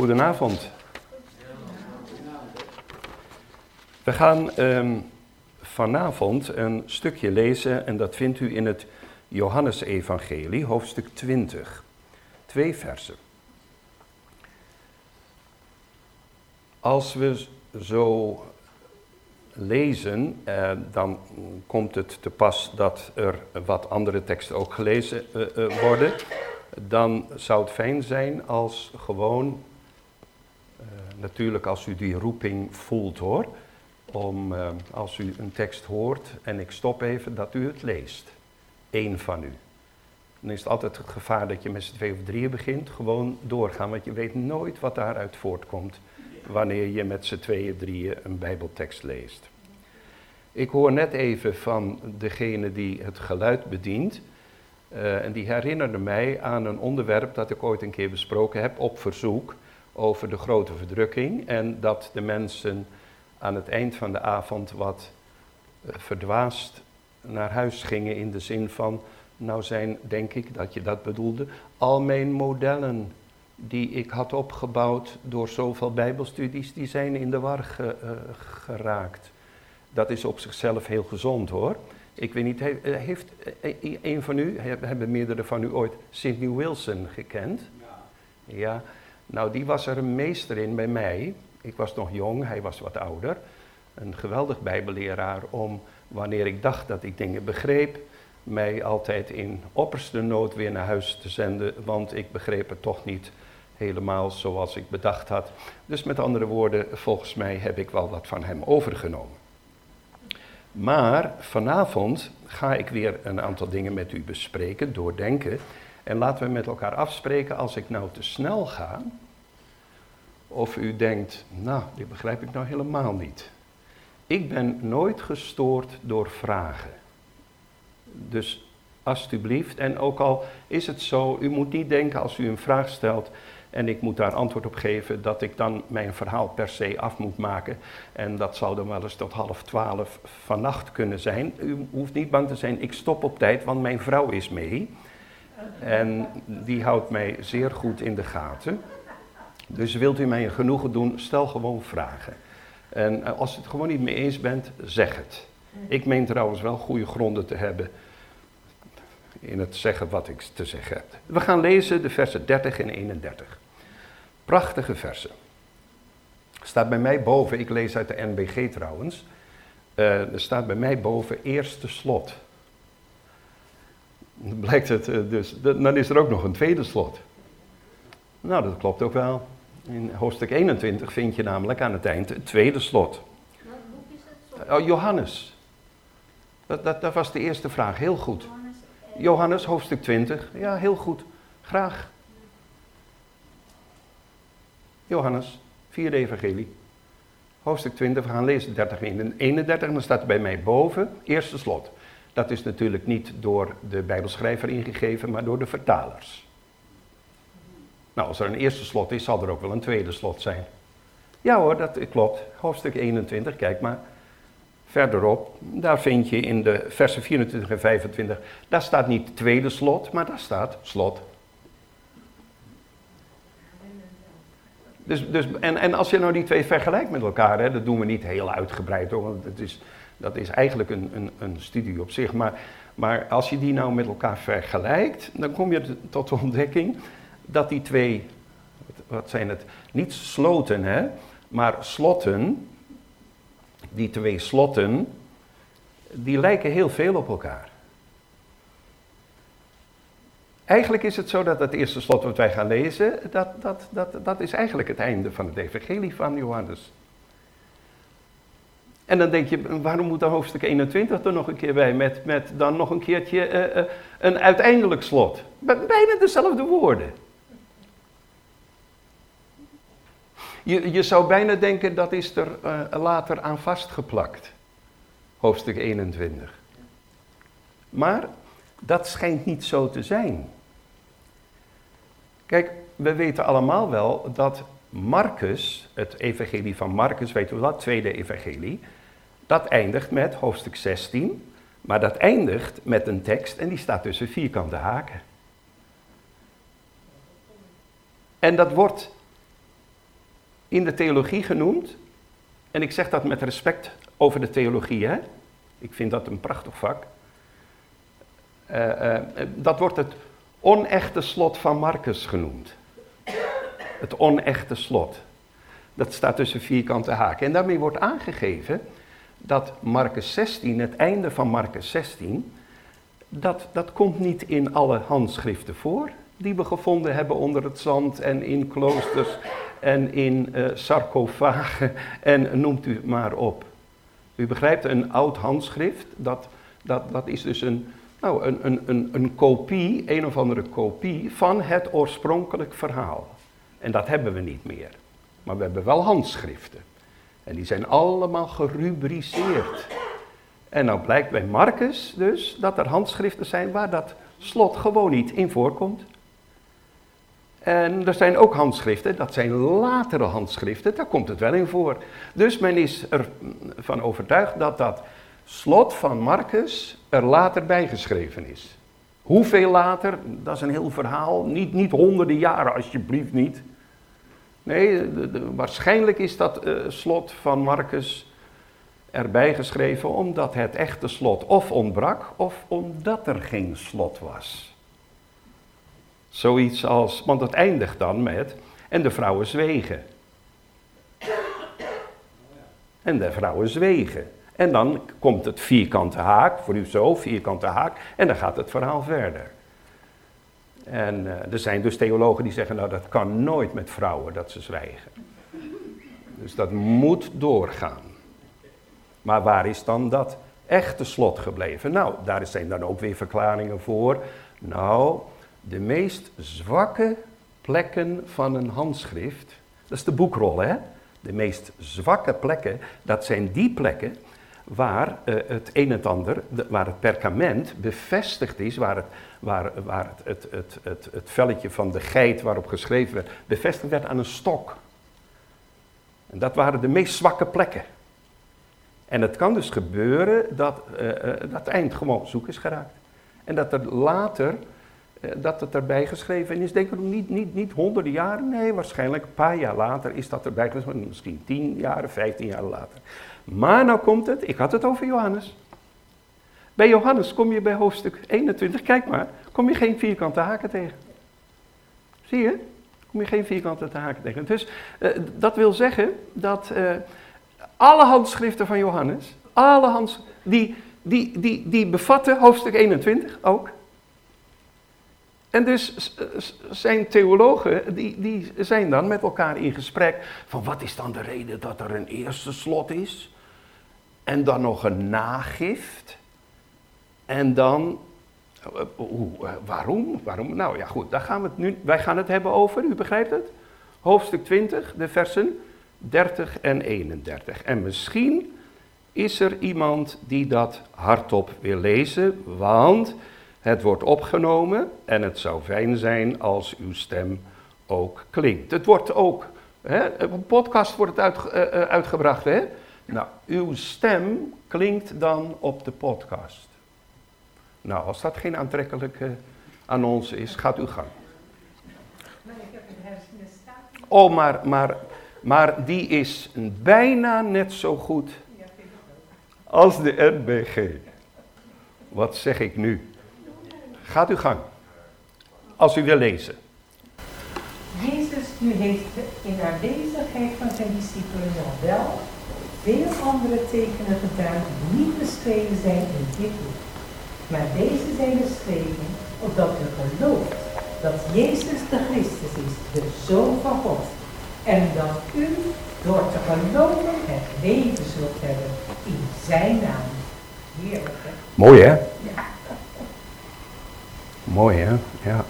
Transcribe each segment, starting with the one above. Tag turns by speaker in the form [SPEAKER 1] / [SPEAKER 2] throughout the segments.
[SPEAKER 1] Goedenavond. We gaan ehm, vanavond een stukje lezen en dat vindt u in het Johannesevangelie, hoofdstuk 20. Twee versen. Als we zo lezen, eh, dan komt het te pas dat er wat andere teksten ook gelezen eh, eh, worden. Dan zou het fijn zijn als gewoon, natuurlijk als u die roeping voelt hoor, om eh, als u een tekst hoort en ik stop even, dat u het leest. Eén van u. Dan is het altijd het gevaar dat je met z'n twee of drieën begint. Gewoon doorgaan, want je weet nooit wat daaruit voortkomt wanneer je met z'n tweeën, drieën een Bijbeltekst leest. Ik hoor net even van degene die het geluid bedient. Uh, en die herinnerde mij aan een onderwerp dat ik ooit een keer besproken heb op verzoek over de grote verdrukking. En dat de mensen aan het eind van de avond wat uh, verdwaasd naar huis gingen in de zin van, nou zijn, denk ik dat je dat bedoelde, al mijn modellen die ik had opgebouwd door zoveel bijbelstudies, die zijn in de war ge, uh, geraakt. Dat is op zichzelf heel gezond hoor. Ik weet niet, heeft een van u, hebben meerdere van u ooit Sidney Wilson gekend? Ja. ja. Nou, die was er een meester in bij mij. Ik was nog jong, hij was wat ouder. Een geweldig bijbelleraar om, wanneer ik dacht dat ik dingen begreep, mij altijd in opperste nood weer naar huis te zenden, want ik begreep het toch niet helemaal zoals ik bedacht had. Dus met andere woorden, volgens mij heb ik wel wat van hem overgenomen. Maar vanavond ga ik weer een aantal dingen met u bespreken, doordenken. En laten we met elkaar afspreken als ik nou te snel ga. Of u denkt, nou, dit begrijp ik nou helemaal niet. Ik ben nooit gestoord door vragen. Dus alstublieft, en ook al is het zo, u moet niet denken als u een vraag stelt, en ik moet daar antwoord op geven dat ik dan mijn verhaal per se af moet maken. En dat zou dan wel eens tot half twaalf vannacht kunnen zijn. U hoeft niet bang te zijn, ik stop op tijd, want mijn vrouw is mee. En die houdt mij zeer goed in de gaten. Dus wilt u mij een genoegen doen, stel gewoon vragen. En als u het gewoon niet mee eens bent, zeg het. Ik meen trouwens wel goede gronden te hebben in het zeggen wat ik te zeggen heb. We gaan lezen de versen 30 en 31. Prachtige versen. Staat bij mij boven, ik lees uit de NBG trouwens. Uh, er staat bij mij boven eerste slot. Dan blijkt het uh, dus, dan is er ook nog een tweede slot. Nou, dat klopt ook wel. In hoofdstuk 21 vind je namelijk aan het eind het tweede slot.
[SPEAKER 2] Wat boek is het?
[SPEAKER 1] Oh, Johannes. Dat, dat, dat was de eerste vraag, heel goed. Johannes, hoofdstuk 20. Ja, heel goed. Graag. Johannes, vierde evangelie. Hoofdstuk 20, we gaan lezen 30 en 31. En dan staat er bij mij boven, eerste slot. Dat is natuurlijk niet door de Bijbelschrijver ingegeven, maar door de vertalers. Nou, als er een eerste slot is, zal er ook wel een tweede slot zijn. Ja hoor, dat klopt. Hoofdstuk 21, kijk maar. Verderop, daar vind je in de versen 24 en 25, daar staat niet tweede slot, maar daar staat slot. Dus, dus, en, en als je nou die twee vergelijkt met elkaar, hè, dat doen we niet heel uitgebreid hoor, want het is, dat is eigenlijk een, een, een studie op zich. Maar, als je die nou met elkaar vergelijkt, dan kom je tot de ontdekking dat die twee, wat zijn het, niet sloten hè, maar slotten, die twee slotten, die lijken heel veel op elkaar. Eigenlijk is het zo dat het eerste slot wat wij gaan lezen, dat, dat, dat, dat is eigenlijk het einde van het evangelie van Johannes. En dan denk je, waarom moet dan hoofdstuk 21 er nog een keer bij, met, met dan nog een keertje uh, uh, een uiteindelijk slot? Bijna dezelfde woorden. Je, je zou bijna denken dat is er uh, later aan vastgeplakt. Hoofdstuk 21. Maar dat schijnt niet zo te zijn. Kijk, we weten allemaal wel dat Marcus, het evangelie van Marcus, weten we dat, tweede evangelie, dat eindigt met hoofdstuk 16, maar dat eindigt met een tekst en die staat tussen vierkante haken. En dat wordt in de theologie genoemd. En ik zeg dat met respect over de theologie, hè? Ik vind dat een prachtig vak. Uh, uh, dat wordt het onechte slot van Marcus genoemd. Het onechte slot. Dat staat tussen vierkante haken. En daarmee wordt aangegeven dat Marcus 16, het einde van Marcus 16, dat, dat komt niet in alle handschriften voor die we gevonden hebben onder het zand en in kloosters en in uh, sarcofagen en noemt u maar op. U begrijpt, een oud handschrift, dat, dat, dat is dus een, nou, een, een, een, een kopie, een of andere kopie van het oorspronkelijk verhaal. En dat hebben we niet meer. Maar we hebben wel handschriften. En die zijn allemaal gerubriceerd. En nou blijkt bij Marcus dus dat er handschriften zijn waar dat slot gewoon niet in voorkomt. En er zijn ook handschriften, dat zijn latere handschriften, daar komt het wel in voor. Dus men is ervan overtuigd dat dat slot van Marcus er later bijgeschreven is. Hoeveel later, dat is een heel verhaal. Niet, niet honderden jaren, alsjeblieft niet. Nee, waarschijnlijk is dat uh, slot van Marcus erbij geschreven omdat het echte slot of ontbrak of omdat er geen slot was. Zoiets als, want het eindigt dan met, en de vrouwen zwegen. En de vrouwen zwegen. En dan komt het vierkante haak, voor u zo, vierkante haak, en dan gaat het verhaal verder. En uh, er zijn dus theologen die zeggen, nou dat kan nooit met vrouwen dat ze zwijgen. Dus dat moet doorgaan. Maar waar is dan dat echte slot gebleven? Nou, daar zijn dan ook weer verklaringen voor. Nou, de meest zwakke plekken van een handschrift, dat is de boekrol hè. De meest zwakke plekken, dat zijn die plekken waar uh, het een en ander, waar het perkament bevestigd is, waar het, waar, waar het, het, het, het, het velletje van de geit waarop geschreven werd, bevestigd werd aan een stok. En dat waren de meest zwakke plekken. En het kan dus gebeuren dat uh, dat eind gewoon zoek is geraakt. En dat er later, dat het erbij geschreven is, denk ik niet, niet, niet honderden jaren, nee, waarschijnlijk een paar jaar later is dat erbij geschreven, misschien tien jaren, vijftien jaar later. Maar nou komt het, ik had het over Johannes. Bij Johannes kom je bij hoofdstuk 21, kijk maar, kom je geen vierkante haken tegen. Zie je? Kom je geen vierkante haken tegen. Dus uh, dat wil zeggen dat uh, alle handschriften van Johannes, alle hands, die, die, die, die bevatten hoofdstuk 21 ook. En dus zijn theologen, die, die zijn dan met elkaar in gesprek van wat is dan de reden dat er een eerste slot is? En dan nog een nagift? En dan, uh, waarom? waarom? Nou ja goed, daar gaan we het nu, wij gaan het hebben over, u begrijpt het? Hoofdstuk 20, de versen 30 en 31. En misschien is er iemand die dat hardop wil lezen, want het wordt opgenomen en het zou fijn zijn als uw stem ook klinkt. Het wordt ook, hè, een podcast wordt het uit, uh, uitgebracht, hè? Nou, uw stem klinkt dan op de podcast. Nou, als dat geen aantrekkelijke annonce is, gaat u gang. Maar ik heb een hersenen Oh, maar, maar, maar die is bijna net zo goed als de NBG. Wat zeg ik nu? Gaat u gang. Als u wil lezen.
[SPEAKER 2] Jezus nu heeft in aanwezigheid van zijn discipelen nog wel veel andere tekenen gedaan die niet beschreven zijn in dit boek. Maar deze zijn geschreven opdat u gelooft dat Jezus de Christus is, de Zoon van God. En dat u door te geloven het leven zult hebben in zijn naam. Heerlijk hè?
[SPEAKER 1] Mooi hè? Mooi hè? Ja.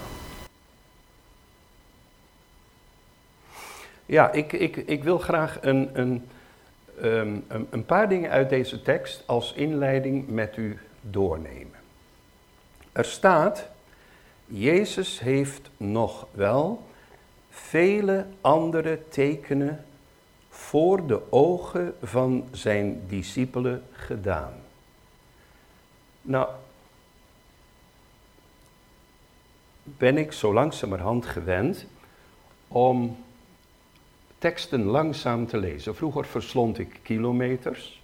[SPEAKER 1] Ja, ik, ik, ik wil graag een, een, ehm, een, een paar dingen uit deze tekst als inleiding met u doornemen. Er staat, Jezus heeft nog wel vele andere tekenen voor de ogen van zijn discipelen gedaan. Nou, ben ik zo langzamerhand gewend om teksten langzaam te lezen. Vroeger verslond ik kilometers,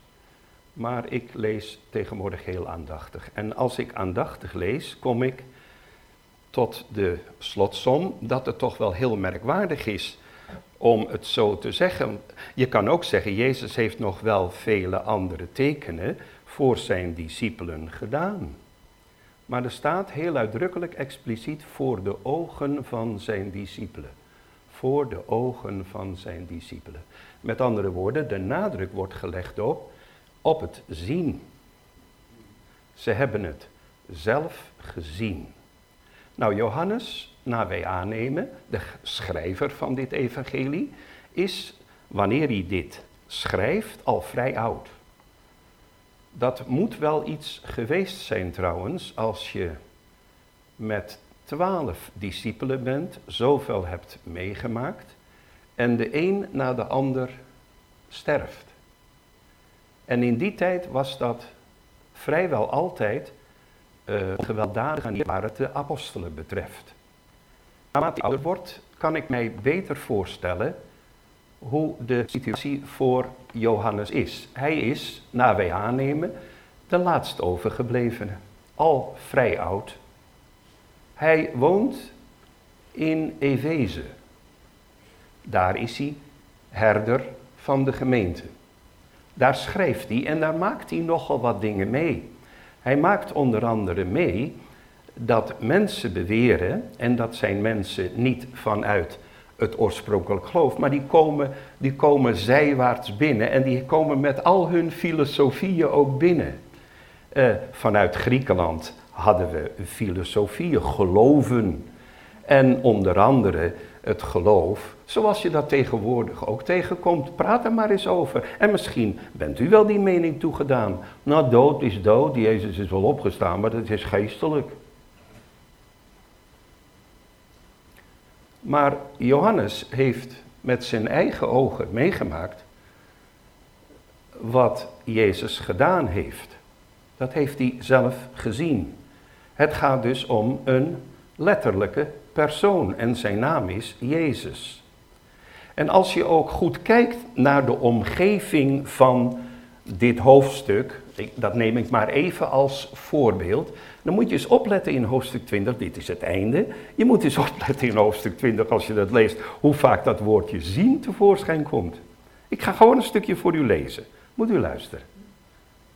[SPEAKER 1] maar ik lees tegenwoordig heel aandachtig. En als ik aandachtig lees, kom ik tot de slotsom dat het toch wel heel merkwaardig is om het zo te zeggen. Je kan ook zeggen, Jezus heeft nog wel vele andere tekenen voor zijn discipelen gedaan. Maar er staat heel uitdrukkelijk expliciet voor de ogen van zijn discipelen. Voor de ogen van zijn discipelen. Met andere woorden, de nadruk wordt gelegd op, op het zien. Ze hebben het zelf gezien. Nou, Johannes, naar wij aannemen, de schrijver van dit evangelie, is, wanneer hij dit schrijft, al vrij oud. Dat moet wel iets geweest zijn trouwens, als je met twaalf discipelen bent, zoveel hebt meegemaakt, en de een na de ander sterft. En in die tijd was dat vrijwel altijd uh, gewelddadig aan waar het de apostelen betreft. Naarmate ik ouder word, kan ik mij beter voorstellen hoe de situatie voor Johannes is. Hij is, naar wij aannemen, de laatste overgeblevene, al vrij oud. Hij woont in Efeze. Daar is hij herder van de gemeente. Daar schrijft hij en daar maakt hij nogal wat dingen mee. Hij maakt onder andere mee dat mensen beweren, en dat zijn mensen niet vanuit het oorspronkelijk geloof, maar die komen, die komen zijwaarts binnen en die komen met al hun filosofieën ook binnen. Uh, vanuit Griekenland hadden we filosofieën, geloven. En onder andere het geloof, zoals je dat tegenwoordig ook tegenkomt. Praat er maar eens over. En misschien bent u wel die mening toegedaan. Nou, dood is dood, Jezus is wel opgestaan, maar dat is geestelijk. Maar Johannes heeft met zijn eigen ogen meegemaakt wat Jezus gedaan heeft. Dat heeft hij zelf gezien. Het gaat dus om een letterlijke persoon en zijn naam is Jezus. En als je ook goed kijkt naar de omgeving van dit hoofdstuk, dat neem ik maar even als voorbeeld, dan moet je eens opletten in hoofdstuk 20, dit is het einde. Je moet eens opletten in hoofdstuk 20 als je dat leest, hoe vaak dat woordje zien tevoorschijn komt. Ik ga gewoon een stukje voor u lezen. Moet u luisteren.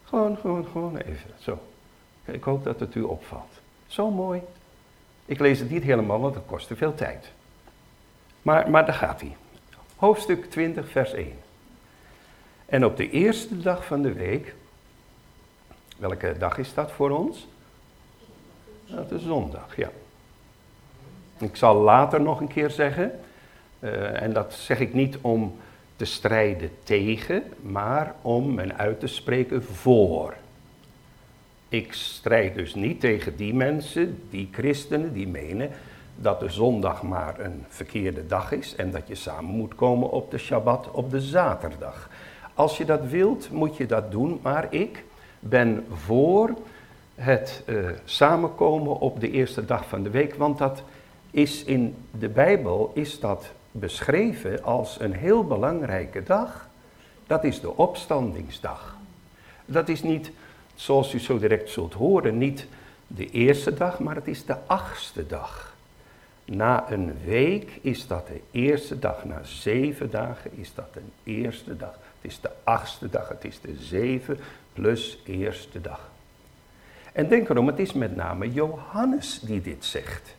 [SPEAKER 1] Gewoon, gewoon, gewoon even. Zo. Ik hoop dat het u opvalt. Zo mooi. Ik lees het niet helemaal, want het kost te veel tijd. Maar, maar daar gaat hij. Hoofdstuk 20, vers 1. En op de eerste dag van de week, welke dag is dat voor ons? Dat is zondag, ja. Ik zal later nog een keer zeggen, uh, en dat zeg ik niet om te strijden tegen, maar om men uit te spreken voor. Ik strijd dus niet tegen die mensen, die christenen, die menen dat de zondag maar een verkeerde dag is en dat je samen moet komen op de Shabbat op de zaterdag. Als je dat wilt, moet je dat doen, maar ik ben voor het uh, samenkomen op de eerste dag van de week, want dat is in de Bijbel is dat beschreven als een heel belangrijke dag. Dat is de opstandingsdag. Dat is niet zoals u zo direct zult horen, niet de eerste dag, maar het is de achtste dag. Na een week is dat de eerste dag, na zeven dagen is dat een eerste dag. Het is de achtste dag, het is de zeven plus eerste dag. En denk erom, het is met name Johannes die dit zegt.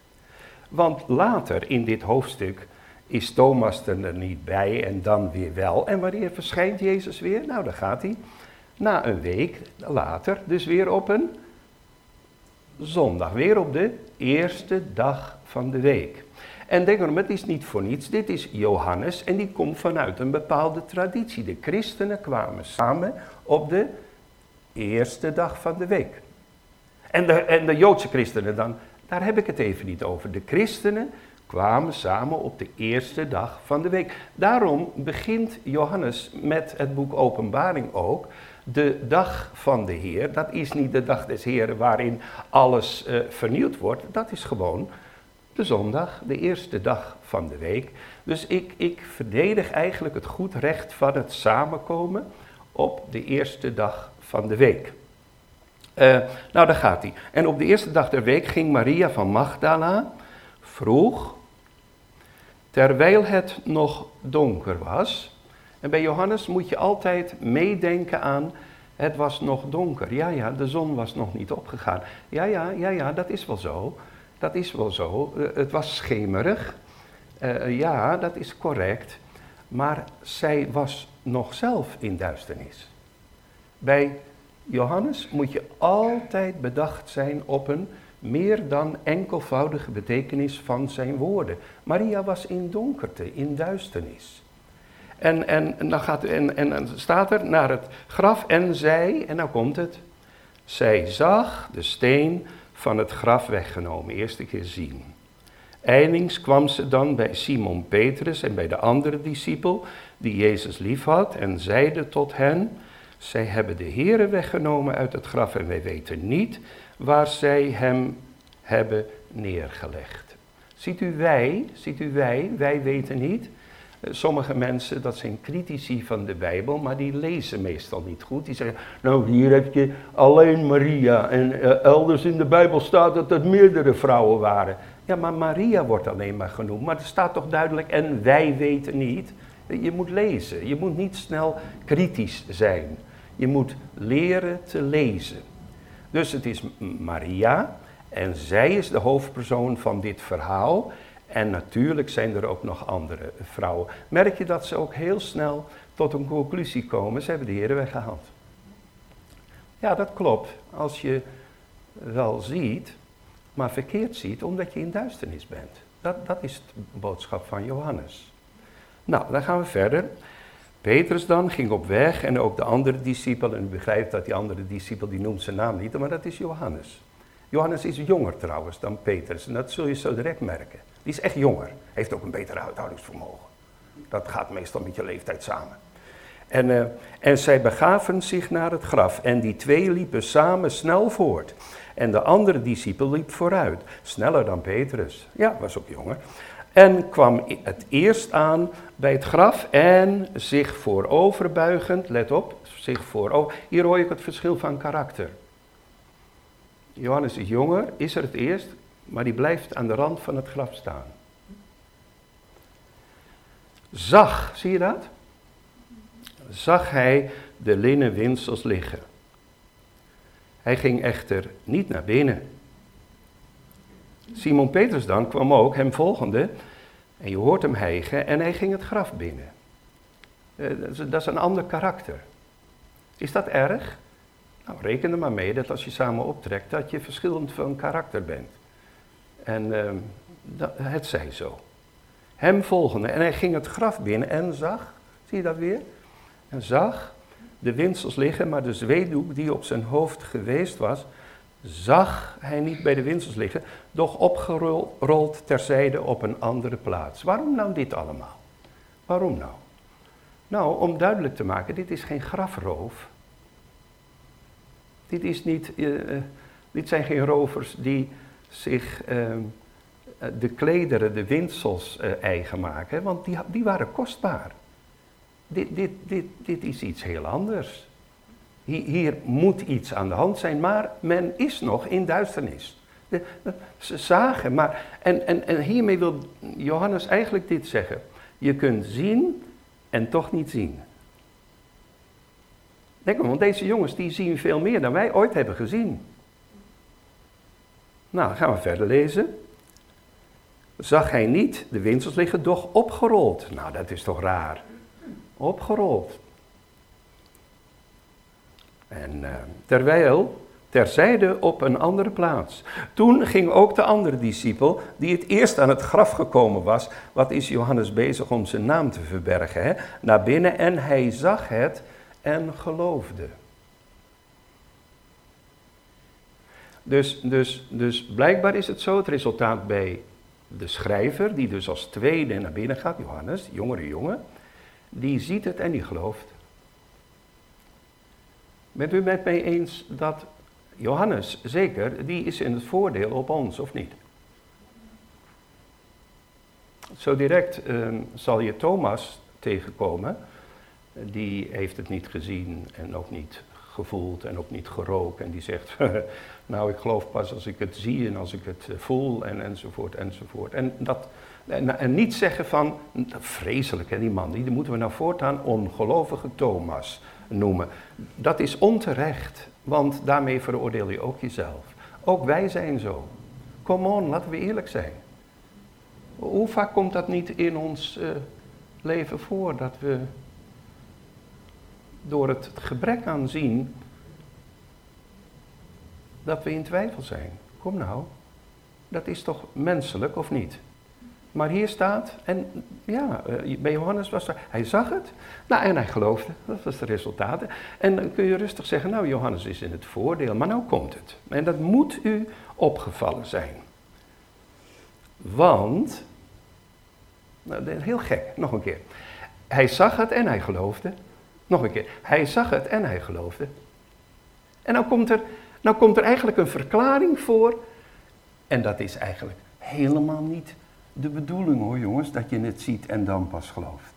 [SPEAKER 1] Want later in dit hoofdstuk is Thomas er niet bij en dan weer wel. En wanneer verschijnt Jezus weer? Nou, dan gaat hij na een week later, dus weer op een zondag, weer op de eerste dag van de week. En denk erom, het is niet voor niets, dit is Johannes en die komt vanuit een bepaalde traditie. De christenen kwamen samen op de eerste dag van de week. En de, en de Joodse christenen dan, daar heb ik het even niet over. De christenen kwamen samen op de eerste dag van de week. Daarom begint Johannes met het boek Openbaring ook de dag van de Heer, dat is niet de dag des Heeren waarin alles uh, vernieuwd wordt. Dat is gewoon De zondag, de eerste dag van de week. Dus ik, ik verdedig eigenlijk het goed recht van het samenkomen op de eerste dag van de week. Uh, nou, daar gaat hij. En op de eerste dag der week ging Maria van Magdala vroeg, terwijl het nog donker was. En bij Johannes moet je altijd meedenken aan, het was nog donker. Ja, ja, de zon was nog niet opgegaan. Ja, ja, ja, ja, dat is wel zo. Dat is wel zo. Uh, het was schemerig. Uh, ja, dat is correct. Maar zij was nog zelf in duisternis. Bij Johannes moet je altijd bedacht zijn op een meer dan enkelvoudige betekenis van zijn woorden. Maria was in donkerte, in duisternis. En, en, dan gaat, en, en dan staat er naar het graf en zij, en nou komt het. Zij zag de steen van het graf weggenomen, eerste keer zien. Eindings kwam ze dan bij Simon Petrus en bij de andere discipel, die Jezus liefhad, en zeide tot hen, zij hebben de Here weggenomen uit het graf en wij weten niet waar zij hem hebben neergelegd. Ziet u wij, ziet u wij, wij weten niet. Eh, sommige mensen, dat zijn critici van de Bijbel, maar die lezen meestal niet goed. Die zeggen, nou hier heb je alleen Maria en uh, elders in de Bijbel staat dat het meerdere vrouwen waren. Ja, maar Maria wordt alleen maar genoemd, maar er staat toch duidelijk en wij weten niet. Je moet lezen, je moet niet snel kritisch zijn. Je moet leren te lezen. Dus het is Maria en zij is de hoofdpersoon van dit verhaal. En natuurlijk zijn er ook nog andere vrouwen. Merk je dat ze ook heel snel tot een conclusie komen? Ze hebben de Heer weggehaald. Ja, dat klopt. Als je wel ziet, maar verkeerd ziet, omdat je in duisternis bent. Dat, dat is de boodschap van Johannes. Nou, dan gaan we verder. Petrus dan ging op weg en ook de andere discipel. En u begrijpt dat die andere discipel, die noemt zijn naam niet, maar dat is Johannes. Johannes is jonger trouwens dan Petrus en dat zul je zo direct merken. Die is echt jonger, heeft ook een beter uithoudingsvermogen. Dat gaat meestal met je leeftijd samen. En, uh, en zij begaven zich naar het graf en die twee liepen samen snel voort. En de andere discipel liep vooruit, sneller dan Petrus. Ja, was ook jonger. En kwam het eerst aan bij het graf en zich vooroverbuigend, let op, zich voorover. Hier hoor ik het verschil van karakter. Johannes is jonger, is er het eerst, maar die blijft aan de rand van het graf staan. Zag, zie je dat? Zag hij de linnen winsels liggen. Hij ging echter niet naar binnen. Simon Petrus dan kwam ook, hem volgende, en je hoort hem hijgen en hij ging het graf binnen. Eh, dat is een ander karakter. Is dat erg? Nou, reken er maar mee dat als je samen optrekt, dat je verschillend van karakter bent. En uh, dat, het zij zo. Hem volgende. En hij ging het graf binnen en zag, zie je dat weer? En zag de winsels liggen, maar de zweedoek die op zijn hoofd geweest was, zag hij niet bij de winsels liggen, doch opgerold terzijde op een andere plaats. Waarom nou dit allemaal? Waarom nou? Nou, om duidelijk te maken, dit is geen grafroof. Dit, is niet, uh, dit zijn geen rovers die zich uh, de klederen, de winsels uh, eigen maken, want die, die waren kostbaar. Dit, dit, dit, dit is iets heel anders. Hier, moet iets aan de hand zijn, maar men is nog in duisternis. ze zagen, maar. En, en, en hiermee wil Johannes eigenlijk dit zeggen: Je kunt zien en toch niet zien. Denk maar, want deze jongens die zien veel meer dan wij ooit hebben gezien. Nou, gaan we verder lezen. Zag hij niet de winsels liggen, doch opgerold. Nou, dat is toch raar. Opgerold. En uh, terwijl terzijde op een andere plaats. Toen ging ook de andere discipel, die het eerst aan het graf gekomen was, wat is Johannes bezig om zijn naam te verbergen, hè? naar binnen en hij zag het en geloofde. Dus, dus, dus blijkbaar is het zo, het resultaat bij de schrijver, die dus als tweede naar binnen gaat, Johannes, jongere jongen, die ziet het en die gelooft. Bent u met mij eens dat Johannes, zeker, die is in het voordeel op ons, of niet? Zo direct ehm, zal je Thomas tegenkomen. Die heeft het niet gezien en ook niet gevoeld en ook niet geroken. En die zegt, nou ik geloof pas als ik het zie en als ik het voel en enzovoort enzovoort. En, dat, en, niet zeggen van, vreselijk hè die man, die moeten we nou voortaan ongelovige Thomas noemen. Dat is onterecht, want daarmee veroordeel je ook jezelf. Ook wij zijn zo. Come on, laten we eerlijk zijn. Hoe vaak komt dat niet in ons uh, leven voor dat we door het gebrek aan zien dat we in twijfel zijn? Kom nou, dat is toch menselijk of niet? Maar hier staat, en ja, eh, bij Johannes was er, hij zag het, nou en hij geloofde, dat was de resultaat. En dan kun je rustig zeggen, nou Johannes is in het voordeel, maar nou komt het. En dat moet u opgevallen zijn. Want, nou, heel gek, nog een keer. Hij zag het en hij geloofde. Nog een keer, hij zag het en hij geloofde. En nou komt er, nou komt er eigenlijk een verklaring voor, en dat is eigenlijk helemaal niet de bedoeling hoor jongens, dat je het ziet en dan pas gelooft.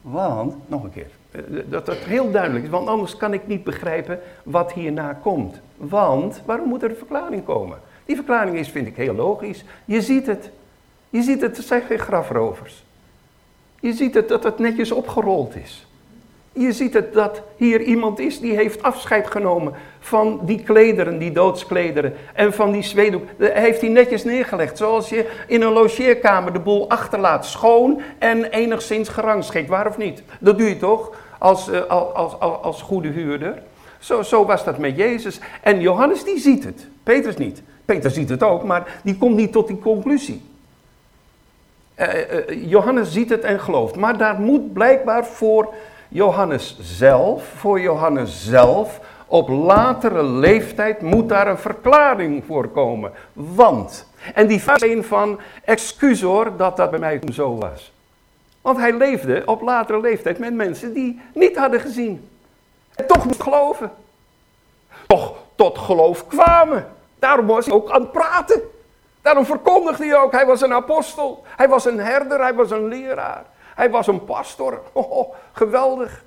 [SPEAKER 1] Want, nog een keer, eh, dat het heel duidelijk is, want anders kan ik niet begrijpen wat hierna komt. Want, waarom moet er een verklaring komen? Die verklaring is, vind ik, heel logisch. Je ziet het. Je ziet het, het zijn geen grafrovers. Je ziet het dat het netjes opgerold is. Je ziet het dat hier iemand is die heeft afscheid genomen van die klederen, die doodsklederen. En van die zweedoek. Heeft hij netjes neergelegd. Zoals je in een logeerkamer de boel achterlaat. Schoon en enigszins gerangschikt. Waar of niet? Dat doe je toch? Als, uh, als, als, als, goede huurder. Zo, zo was dat met Jezus. En Johannes die ziet het. Petrus niet. Peter ziet het ook, maar die komt niet tot die conclusie. Uh, uh, Johannes ziet het en gelooft. Maar daar moet blijkbaar voor Johannes zelf, voor Johannes zelf, op latere leeftijd moet daar een verklaring voor komen. Want, en die een van, excuus hoor dat dat bij mij zo was. Want hij leefde op latere leeftijd met mensen die niet hadden gezien. En toch moest geloven. Toch tot geloof kwamen. Daarom was hij ook aan het praten. Daarom verkondigde hij ook. Hij was een apostel. Hij was een herder. Hij was een leraar. Hij was een pastor. Oh, geweldig.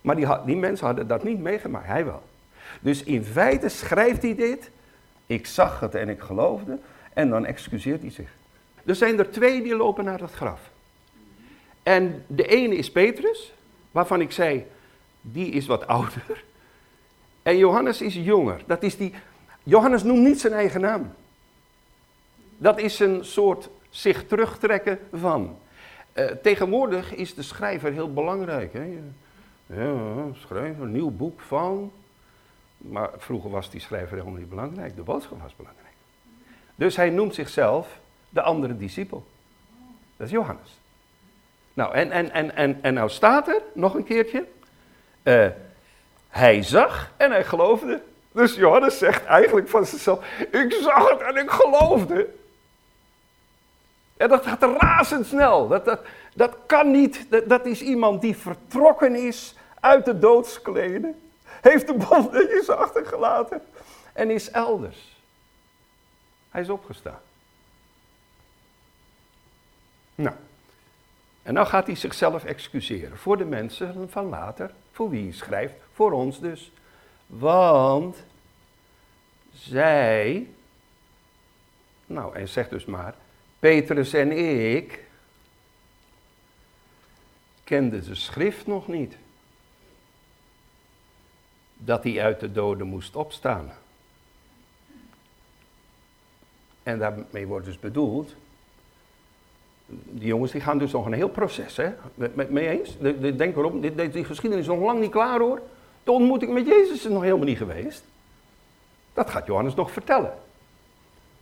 [SPEAKER 1] Maar die, die mensen hadden dat niet meegemaakt. Hij wel. Dus in feite schrijft hij dit. Ik zag het en ik geloofde. En dan excuseert hij zich. Er zijn er twee die lopen naar het graf. En de ene is Petrus, waarvan ik zei, die is wat ouder. En Johannes is jonger. Dat is die, Johannes noemt niet zijn eigen naam. Dat is een soort zich terugtrekken van. Uh, tegenwoordig is de schrijver heel belangrijk. Hè? Schrijver, een nieuw boek van. Maar vroeger was die schrijver helemaal niet belangrijk. De boodschap was belangrijk. Dus hij noemt zichzelf de andere discipel. Dat is Johannes. Nou, en, en, en, en, en nou staat er, nog een keertje. Uh, hij zag en hij geloofde. Dus Johannes zegt eigenlijk van zichzelf: Ik zag het en ik geloofde. En dat gaat razendsnel. Dat, dat, dat kan niet. Dat, dat is iemand die vertrokken is uit de doodskleden. Heeft de band netjes achtergelaten. En is elders. Hij is opgestaan. Nou. En dan gaat hij zichzelf excuseren. Voor de mensen van later. Voor wie hij schrijft. Voor ons dus. Want zij. Nou, en zegt dus maar Petrus en ik kenden de schrift nog niet. Dat hij uit de doden moest opstaan. En daarmee wordt dus bedoeld, die jongens die gaan dus nog een heel proces, hè? Mee eens? Denk erom, die geschiedenis is nog lang niet klaar hoor. De ontmoeting met Jezus is nog helemaal niet geweest. Dat gaat Johannes nog vertellen.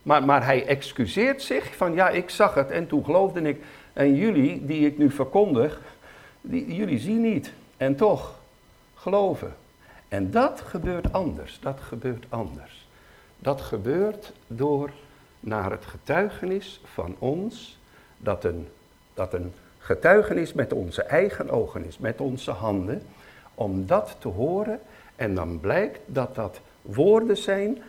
[SPEAKER 1] Maar, maar hij excuseert zich van ja, ik zag het en toen geloofde ik. En jullie, die ik nu verkondig, die, jullie zien niet. En toch geloven. En dat gebeurt anders. Dat gebeurt anders. Dat gebeurt door naar het getuigenis van ons, dat een, dat een getuigenis met onze eigen ogen is, met onze handen, om dat te horen. En dan blijkt dat dat woorden zijn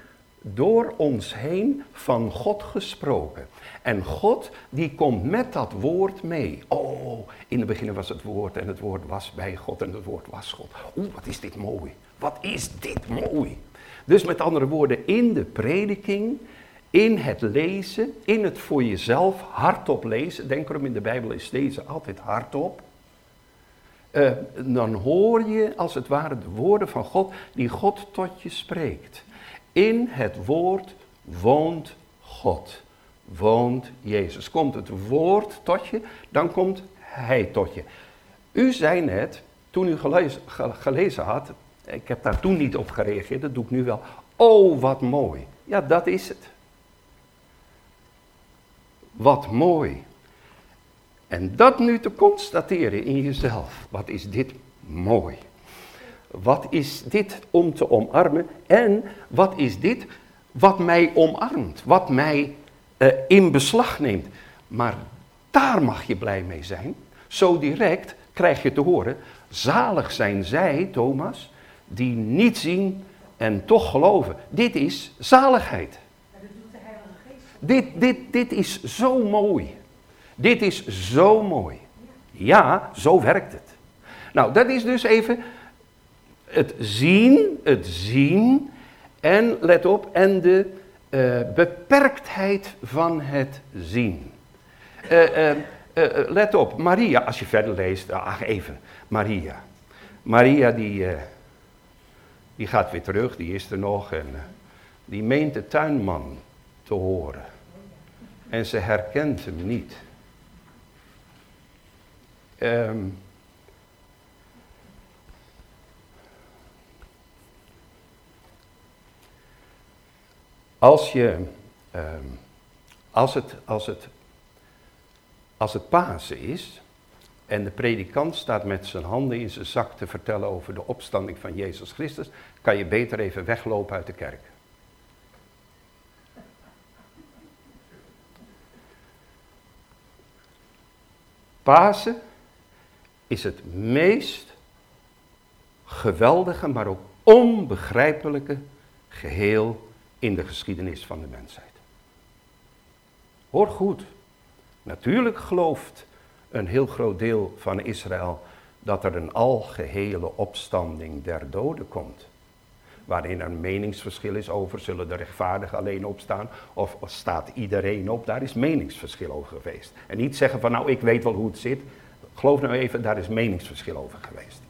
[SPEAKER 1] door ons heen van God gesproken. En God die komt met dat woord mee. Oh, in het begin was het woord en het woord was bij God en het woord was God. Oeh, wat is dit mooi. Wat is dit mooi. Dus met andere woorden, in de prediking, in het lezen, in het voor jezelf hardop lezen. Denk erom, in de Bijbel is deze altijd hardop. Uh, dan hoor je als het ware de woorden van God die God tot je spreekt. In het woord woont God, woont Jezus. Komt het woord tot je, dan komt Hij tot je. U zei net, toen u gelezen, gelezen had, ik heb daar toen niet op gereageerd, dat doe ik nu wel. Oh, wat mooi. Ja, dat is het. Wat mooi. En dat nu te constateren in jezelf. Wat is dit mooi. Wat is dit om te omarmen? En wat is dit wat mij omarmt? Wat mij uh, in beslag neemt? Maar daar mag je blij mee zijn. Zo direct krijg je te horen. Zalig zijn zij, Thomas, die niet zien en toch geloven. Dit is zaligheid. Dit, dit, dit is zo mooi. Dit is zo mooi. Ja, zo werkt het. Nou, dat is dus even het zien, het zien en, let op, en de uh, beperktheid van het zien. Uh, uh, let op, Maria, als je verder leest, ach even, Maria. Maria die, die gaat weer terug, die is er nog en die meent de tuinman te horen. En ze herkent hem niet. Um, als je, um, als het, als het, als het Pasen is en de predikant staat met zijn handen in zijn zak te vertellen over de opstanding van Jezus Christus, kan je beter even weglopen uit de kerk. Pasen is het meest geweldige, maar ook onbegrijpelijke geheel in de geschiedenis van de mensheid. Hoor goed. Natuurlijk gelooft een heel groot deel van Israël dat er een algehele opstanding der doden komt. Waarin er meningsverschil is over, zullen de rechtvaardigen alleen opstaan of staat iedereen op? Daar is meningsverschil over geweest. En niet zeggen van nou ik weet wel hoe het zit, Geloof nou even, daar is meningsverschil over geweest.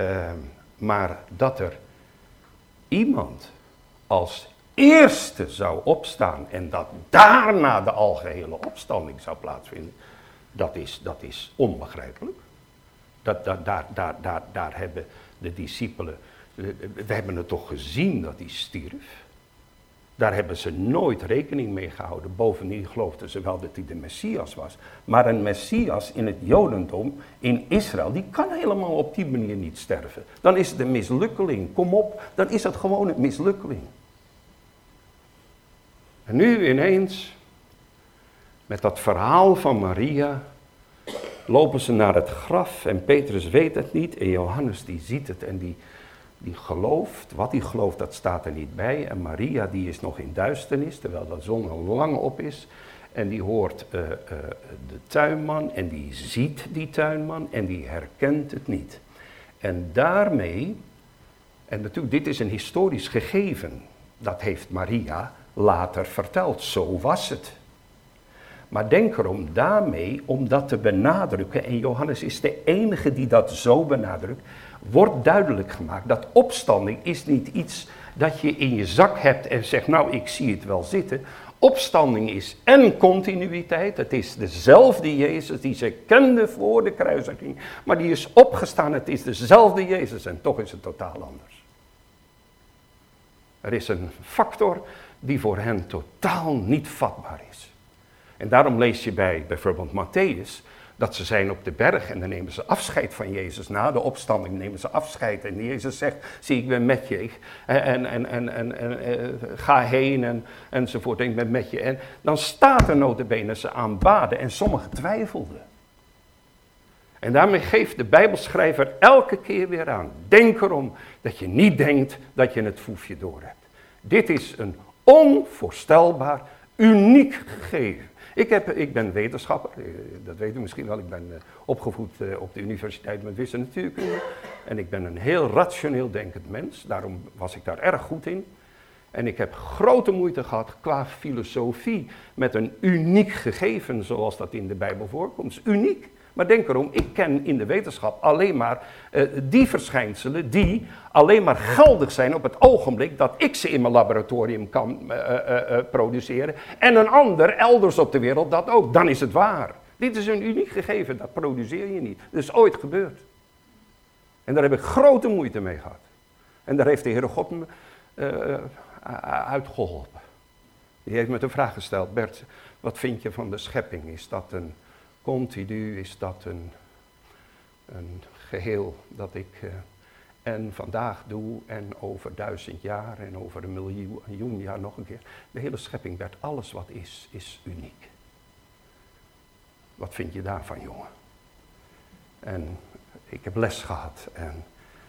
[SPEAKER 1] Uh, maar dat er iemand als eerste zou opstaan en dat daarna de algehele opstanding zou plaatsvinden, dat is, dat is onbegrijpelijk. Dat, dat, daar, daar, daar, daar hebben de discipelen, we hebben het toch gezien dat hij stierf. Daar hebben ze nooit rekening mee gehouden. Bovendien geloofden ze wel dat hij de Messias was. Maar een Messias in het Jodendom, in Israël, die kan helemaal op die manier niet sterven. Dan is het een mislukkeling. Kom op, dan is het gewoon een mislukkeling. En nu ineens, met dat verhaal van Maria, lopen ze naar het graf en Petrus weet het niet en Johannes die ziet het en die die gelooft, wat hij gelooft dat staat er niet bij. En Maria die is nog in duisternis, terwijl de zon al lang op is. En die hoort uh, uh, de tuinman en die ziet die tuinman en die herkent het niet. En daarmee, en natuurlijk dit is een historisch gegeven, dat heeft Maria later verteld, zo was het. Maar denk erom daarmee om dat te benadrukken, en Johannes is de enige die dat zo benadrukt, wordt duidelijk gemaakt dat opstanding is niet iets dat je in je zak hebt en zegt, nou ik zie het wel zitten. Opstanding is en continuïteit. Het is dezelfde Jezus die ze kende voor de kruisiging. Maar die is opgestaan. Het is dezelfde Jezus en toch is het totaal anders. Er is een factor die voor hen totaal niet vatbaar is. En daarom lees je bij bijvoorbeeld Matthäus dat ze zijn op de berg en dan nemen ze afscheid van Jezus. Na de opstanding nemen ze afscheid. En Jezus zegt, zie ik ben met je. En, en, en, en, en eh, ga heen en, enzovoort. En ik ben met je. En dan staat er notabene ze aanbaden en sommigen twijfelden. En daarmee geeft de Bijbelschrijver elke keer weer aan. Denk erom dat je niet denkt dat je het foefje door hebt. Dit is een onvoorstelbaar, uniek gegeven. Ik, heb, ik ben wetenschapper, eh, dat weet u misschien wel. Ik ben eh, opgevoed eh, op de universiteit met wiskunde en natuurkunde. En ik ben een heel rationeel denkend mens, daarom was ik daar erg goed in. En ik heb grote moeite gehad qua filosofie met een uniek gegeven zoals dat in de Bijbel voorkomt. Uniek. Maar denk erom, ik ken in de wetenschap alleen maar uh, die verschijnselen die alleen maar geldig zijn op het ogenblik dat ik ze in mijn laboratorium kan uh, uh, produceren. En een ander elders op de wereld dat ook. Dan is het waar. Dit is een uniek gegeven, dat produceer je niet. Dat is ooit gebeurd. En daar heb ik grote moeite mee gehad. En daar heeft de Heere God me uitgeholpen. Die heeft me de vraag gesteld, Bert, wat vind je van de schepping? Is dat een continu, is dat een, een geheel dat ik uh, en vandaag doe en over duizend jaar en over een miljoen, miljoen jaar nog een keer. De hele schepping werd alles wat is, is uniek. Wat vind je daarvan, jongen? En ik heb les gehad en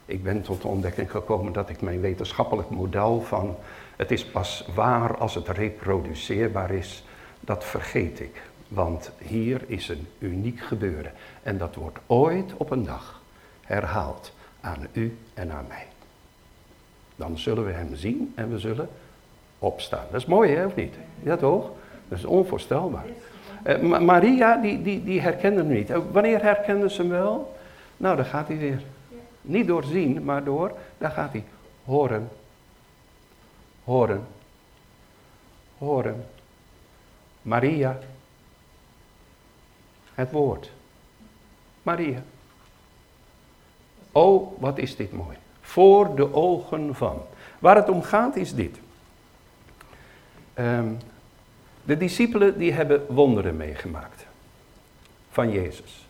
[SPEAKER 1] ik ben tot de ontdekking gekomen dat ik mijn wetenschappelijk model van het is pas waar als het reproduceerbaar is, dat vergeet ik. Want hier is een uniek gebeuren en dat wordt ooit op een dag herhaald aan u en aan mij. Dan zullen we hem zien en we zullen opstaan. Dat is mooi hè, of niet? Ja toch? Dat is onvoorstelbaar. Uh, Maria, die, die, die herkende hem niet. Uh, wanneer herkende ze hem wel? Nou, daar gaat hij weer. Niet door zien, maar door, daar gaat hij. Horen. Horen. Horen. Maria. Het woord. Maria. Oh, wat is dit mooi. Voor de ogen van. Waar het om gaat is dit. Um, de discipelen die hebben wonderen meegemaakt van Jezus.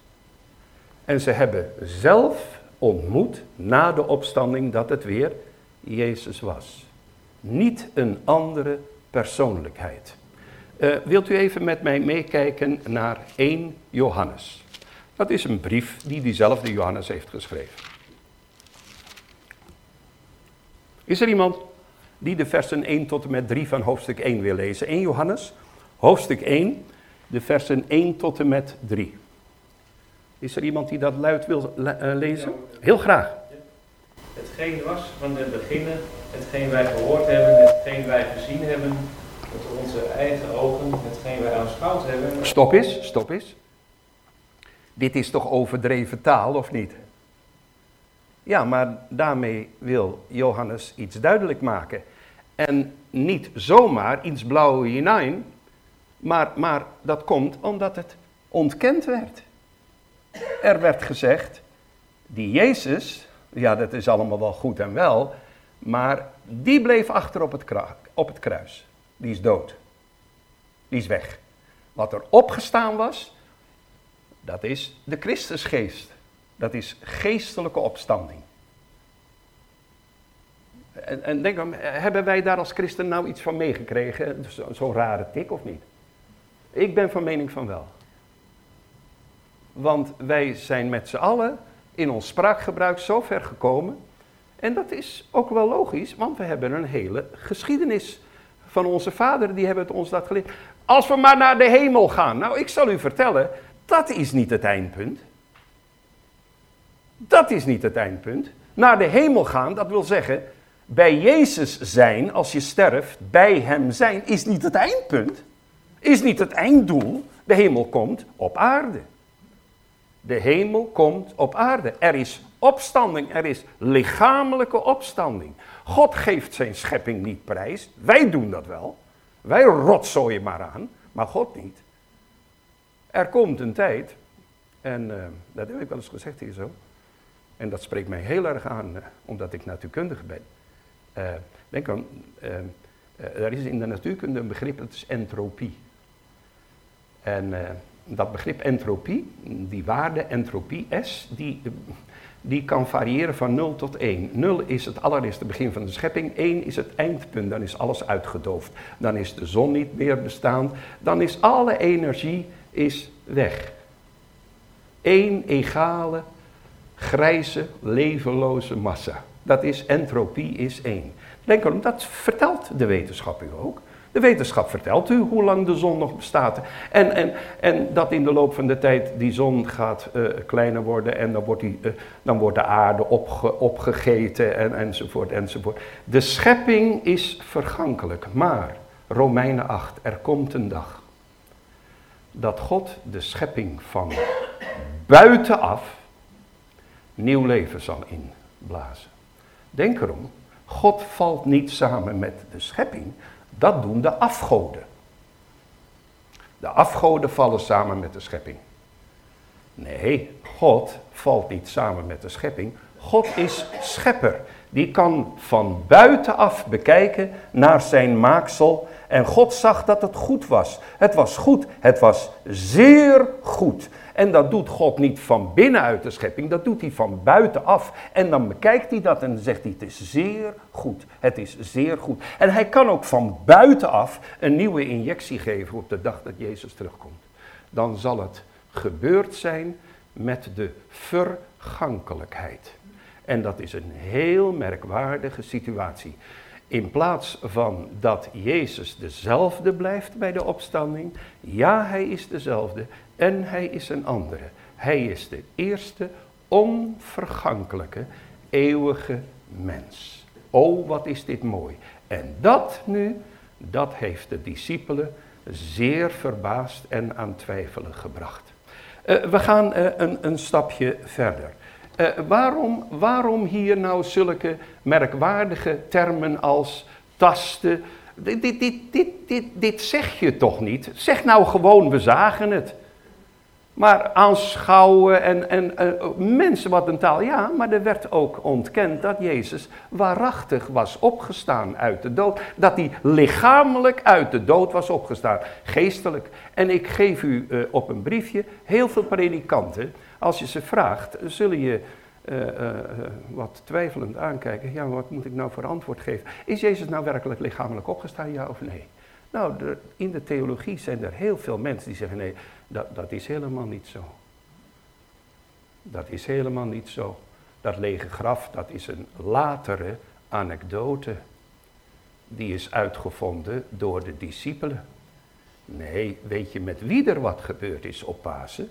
[SPEAKER 1] En ze hebben zelf ontmoet na de opstanding dat het weer Jezus was. Niet een andere persoonlijkheid. Uh, wilt u even met mij meekijken naar 1 Johannes? Dat is een brief die diezelfde Johannes heeft geschreven. Is er iemand die de versen 1 tot en met 3 van hoofdstuk 1 wil lezen? 1 Johannes, hoofdstuk 1, de versen 1 tot en met 3. Is er iemand die dat luid wil uh, lezen? Heel graag.
[SPEAKER 3] Hetgeen was van den beginnen, hetgeen wij gehoord hebben, hetgeen wij gezien hebben, met onze eigen ogen, hetgeen wij aanschouwd hebben.
[SPEAKER 1] Stop eens, stop eens. Dit is toch overdreven taal, of niet? Ja, maar daarmee wil Johannes iets duidelijk maken. En niet zomaar iets blauw hinein, maar, maar dat komt omdat het ontkend werd. Er werd gezegd, die Jezus, ja dat is allemaal wel goed en wel, maar die bleef achter op het, op het kruis. Die is dood. Die is weg. Wat er opgestaan was, dat is de Christusgeest. Dat is geestelijke opstanding. En, en denk dan, hebben wij daar als christen nou iets van meegekregen? Zo'n zo rare tik of niet? Ik ben van mening van wel. Want wij zijn met z'n allen in ons spraakgebruik zo ver gekomen. En dat is ook wel logisch, want we hebben een hele geschiedenis van onze vader, die hebben het ons dat geleerd. Als we maar naar de hemel gaan. Nou, ik zal u vertellen, dat is niet het eindpunt. Dat is niet het eindpunt. Naar de hemel gaan, dat wil zeggen, bij Jezus zijn, als je sterft, bij Hem zijn, is niet het eindpunt. Is niet het einddoel. De hemel komt op aarde. De hemel komt op aarde. Er is opstanding, er is lichamelijke opstanding. God geeft zijn schepping niet prijs. Wij doen dat wel. Wij rotzooien maar aan, maar God niet. Er komt een tijd, en uh, dat heb ik wel eens gezegd hier zo, en dat spreekt mij heel erg aan, uh, omdat ik natuurkundige ben. Uh, denk aan, er is in de natuurkunde een begrip, dat is entropie. En dat begrip entropie, die waarde entropie S, die, die kan variëren van 0 tot 1. 0 is het allereerste begin van de schepping, 1 is het eindpunt, dan is alles uitgedoofd. Dan is de zon niet meer bestaand, dan is alle energie is weg. Eén egale, grijze, levenloze massa. Dat is entropie is één. Denk erom, dat vertelt de wetenschap u ook. De wetenschap vertelt u hoe lang de zon nog bestaat. En, en, en dat in de loop van de tijd die zon gaat uh, kleiner worden en dan wordt, die, uh, dan wordt de aarde opge, opgegeten en, enzovoort enzovoort. De schepping is vergankelijk, maar Romeinen 8, er komt een dag dat God de schepping van buitenaf nieuw leven zal inblazen. Denk erom, God valt niet samen met de schepping, dat doen de afgoden. De afgoden vallen samen met de schepping. Nee, God valt niet samen met de schepping. God is schepper. Die kan van buitenaf bekijken naar zijn maaksel. En God zag dat het goed was. Het was goed. Het was zeer goed. En dat doet God niet van binnenuit de schepping, dat doet hij van buitenaf. En dan bekijkt hij dat en zegt hij, het is zeer goed. Het is zeer goed. En hij kan ook van buitenaf een nieuwe injectie geven op de dag dat Jezus terugkomt. Dan zal het gebeurd zijn met de vergankelijkheid. En dat is een heel merkwaardige situatie. In plaats van dat Jezus dezelfde blijft bij de opstanding, ja, hij is dezelfde en hij is een andere. Hij is de eerste onvergankelijke, eeuwige mens. Oh, wat is dit mooi. En dat nu, dat heeft de discipelen zeer verbaasd en aan twijfelen gebracht. Uh, we gaan uh, een, een stapje verder. Uh, waarom, waarom hier nou zulke merkwaardige termen als tasten? Dit, dit, dit, dit, dit, zeg je toch niet? Zeg nou gewoon, we zagen het. Maar aanschouwen en, en uh, mensen wat een taal, ja, maar er werd ook ontkend dat Jezus waarachtig was opgestaan uit de dood. Dat hij lichamelijk uit de dood was opgestaan, geestelijk. En ik geef u uh, op een briefje heel veel predikanten, als je ze vraagt, zullen je uh, wat twijfelend aankijken. Ja, wat moet ik nou voor antwoord geven? Is Jezus nou werkelijk lichamelijk opgestaan, ja of nee? Nou, de, in de theologie zijn er heel veel mensen die zeggen nee, dat, dat is helemaal niet zo. Dat is helemaal niet zo. Dat lege graf, dat is een latere anekdote. Die is uitgevonden door de discipelen. Nee, weet je met wie er wat gebeurd is op Pasen?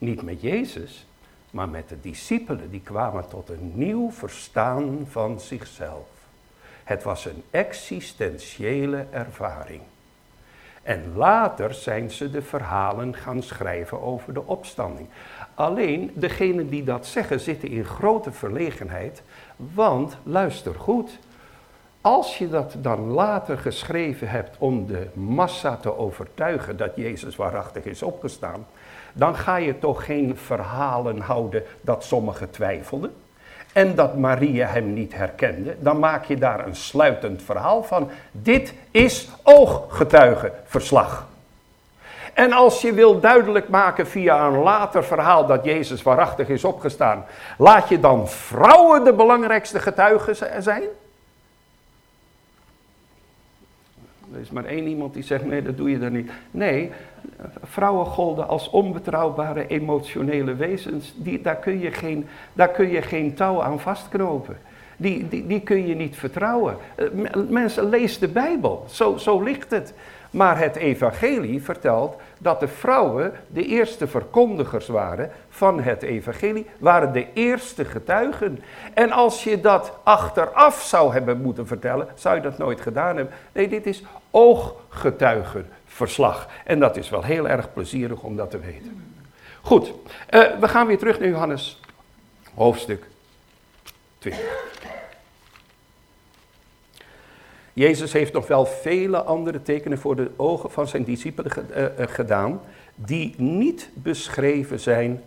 [SPEAKER 1] Niet met Jezus, maar met de discipelen. Die kwamen tot een nieuw verstaan van zichzelf. Het was een existentiële ervaring. En later zijn ze de verhalen gaan schrijven over de opstanding. Alleen degenen die dat zeggen zitten in grote verlegenheid, want luister goed. Als je dat dan later geschreven hebt om de massa te overtuigen dat Jezus waarachtig is opgestaan, dan ga je toch geen verhalen houden dat sommigen twijfelden en dat Maria hem niet herkende, dan maak je daar een sluitend verhaal van. Dit is ooggetuigenverslag. En als je wil duidelijk maken via een later verhaal dat Jezus waarachtig is opgestaan, laat je dan vrouwen de belangrijkste getuigen zijn? Er is maar één iemand die zegt, nee, dat doe je dan niet. Nee, vrouwen golden als onbetrouwbare emotionele wezens. Die, daar, kun je geen, daar kun je geen touw aan vastknopen. Die, die, die kun je niet vertrouwen. Eh, mensen, lees de Bijbel. Zo, zo ligt het. Maar het evangelie vertelt dat de vrouwen de eerste verkondigers waren van het evangelie, waren de eerste getuigen. En als je dat achteraf zou hebben moeten vertellen, zou je dat nooit gedaan hebben. Nee, dit is ooggetuigenverslag. En dat is wel heel erg plezierig om dat te weten. Goed, uh, we gaan weer terug naar Johannes, hoofdstuk 20. Jezus heeft nog wel vele andere tekenen voor de ogen van zijn discipelen uh, uh, gedaan, die niet beschreven zijn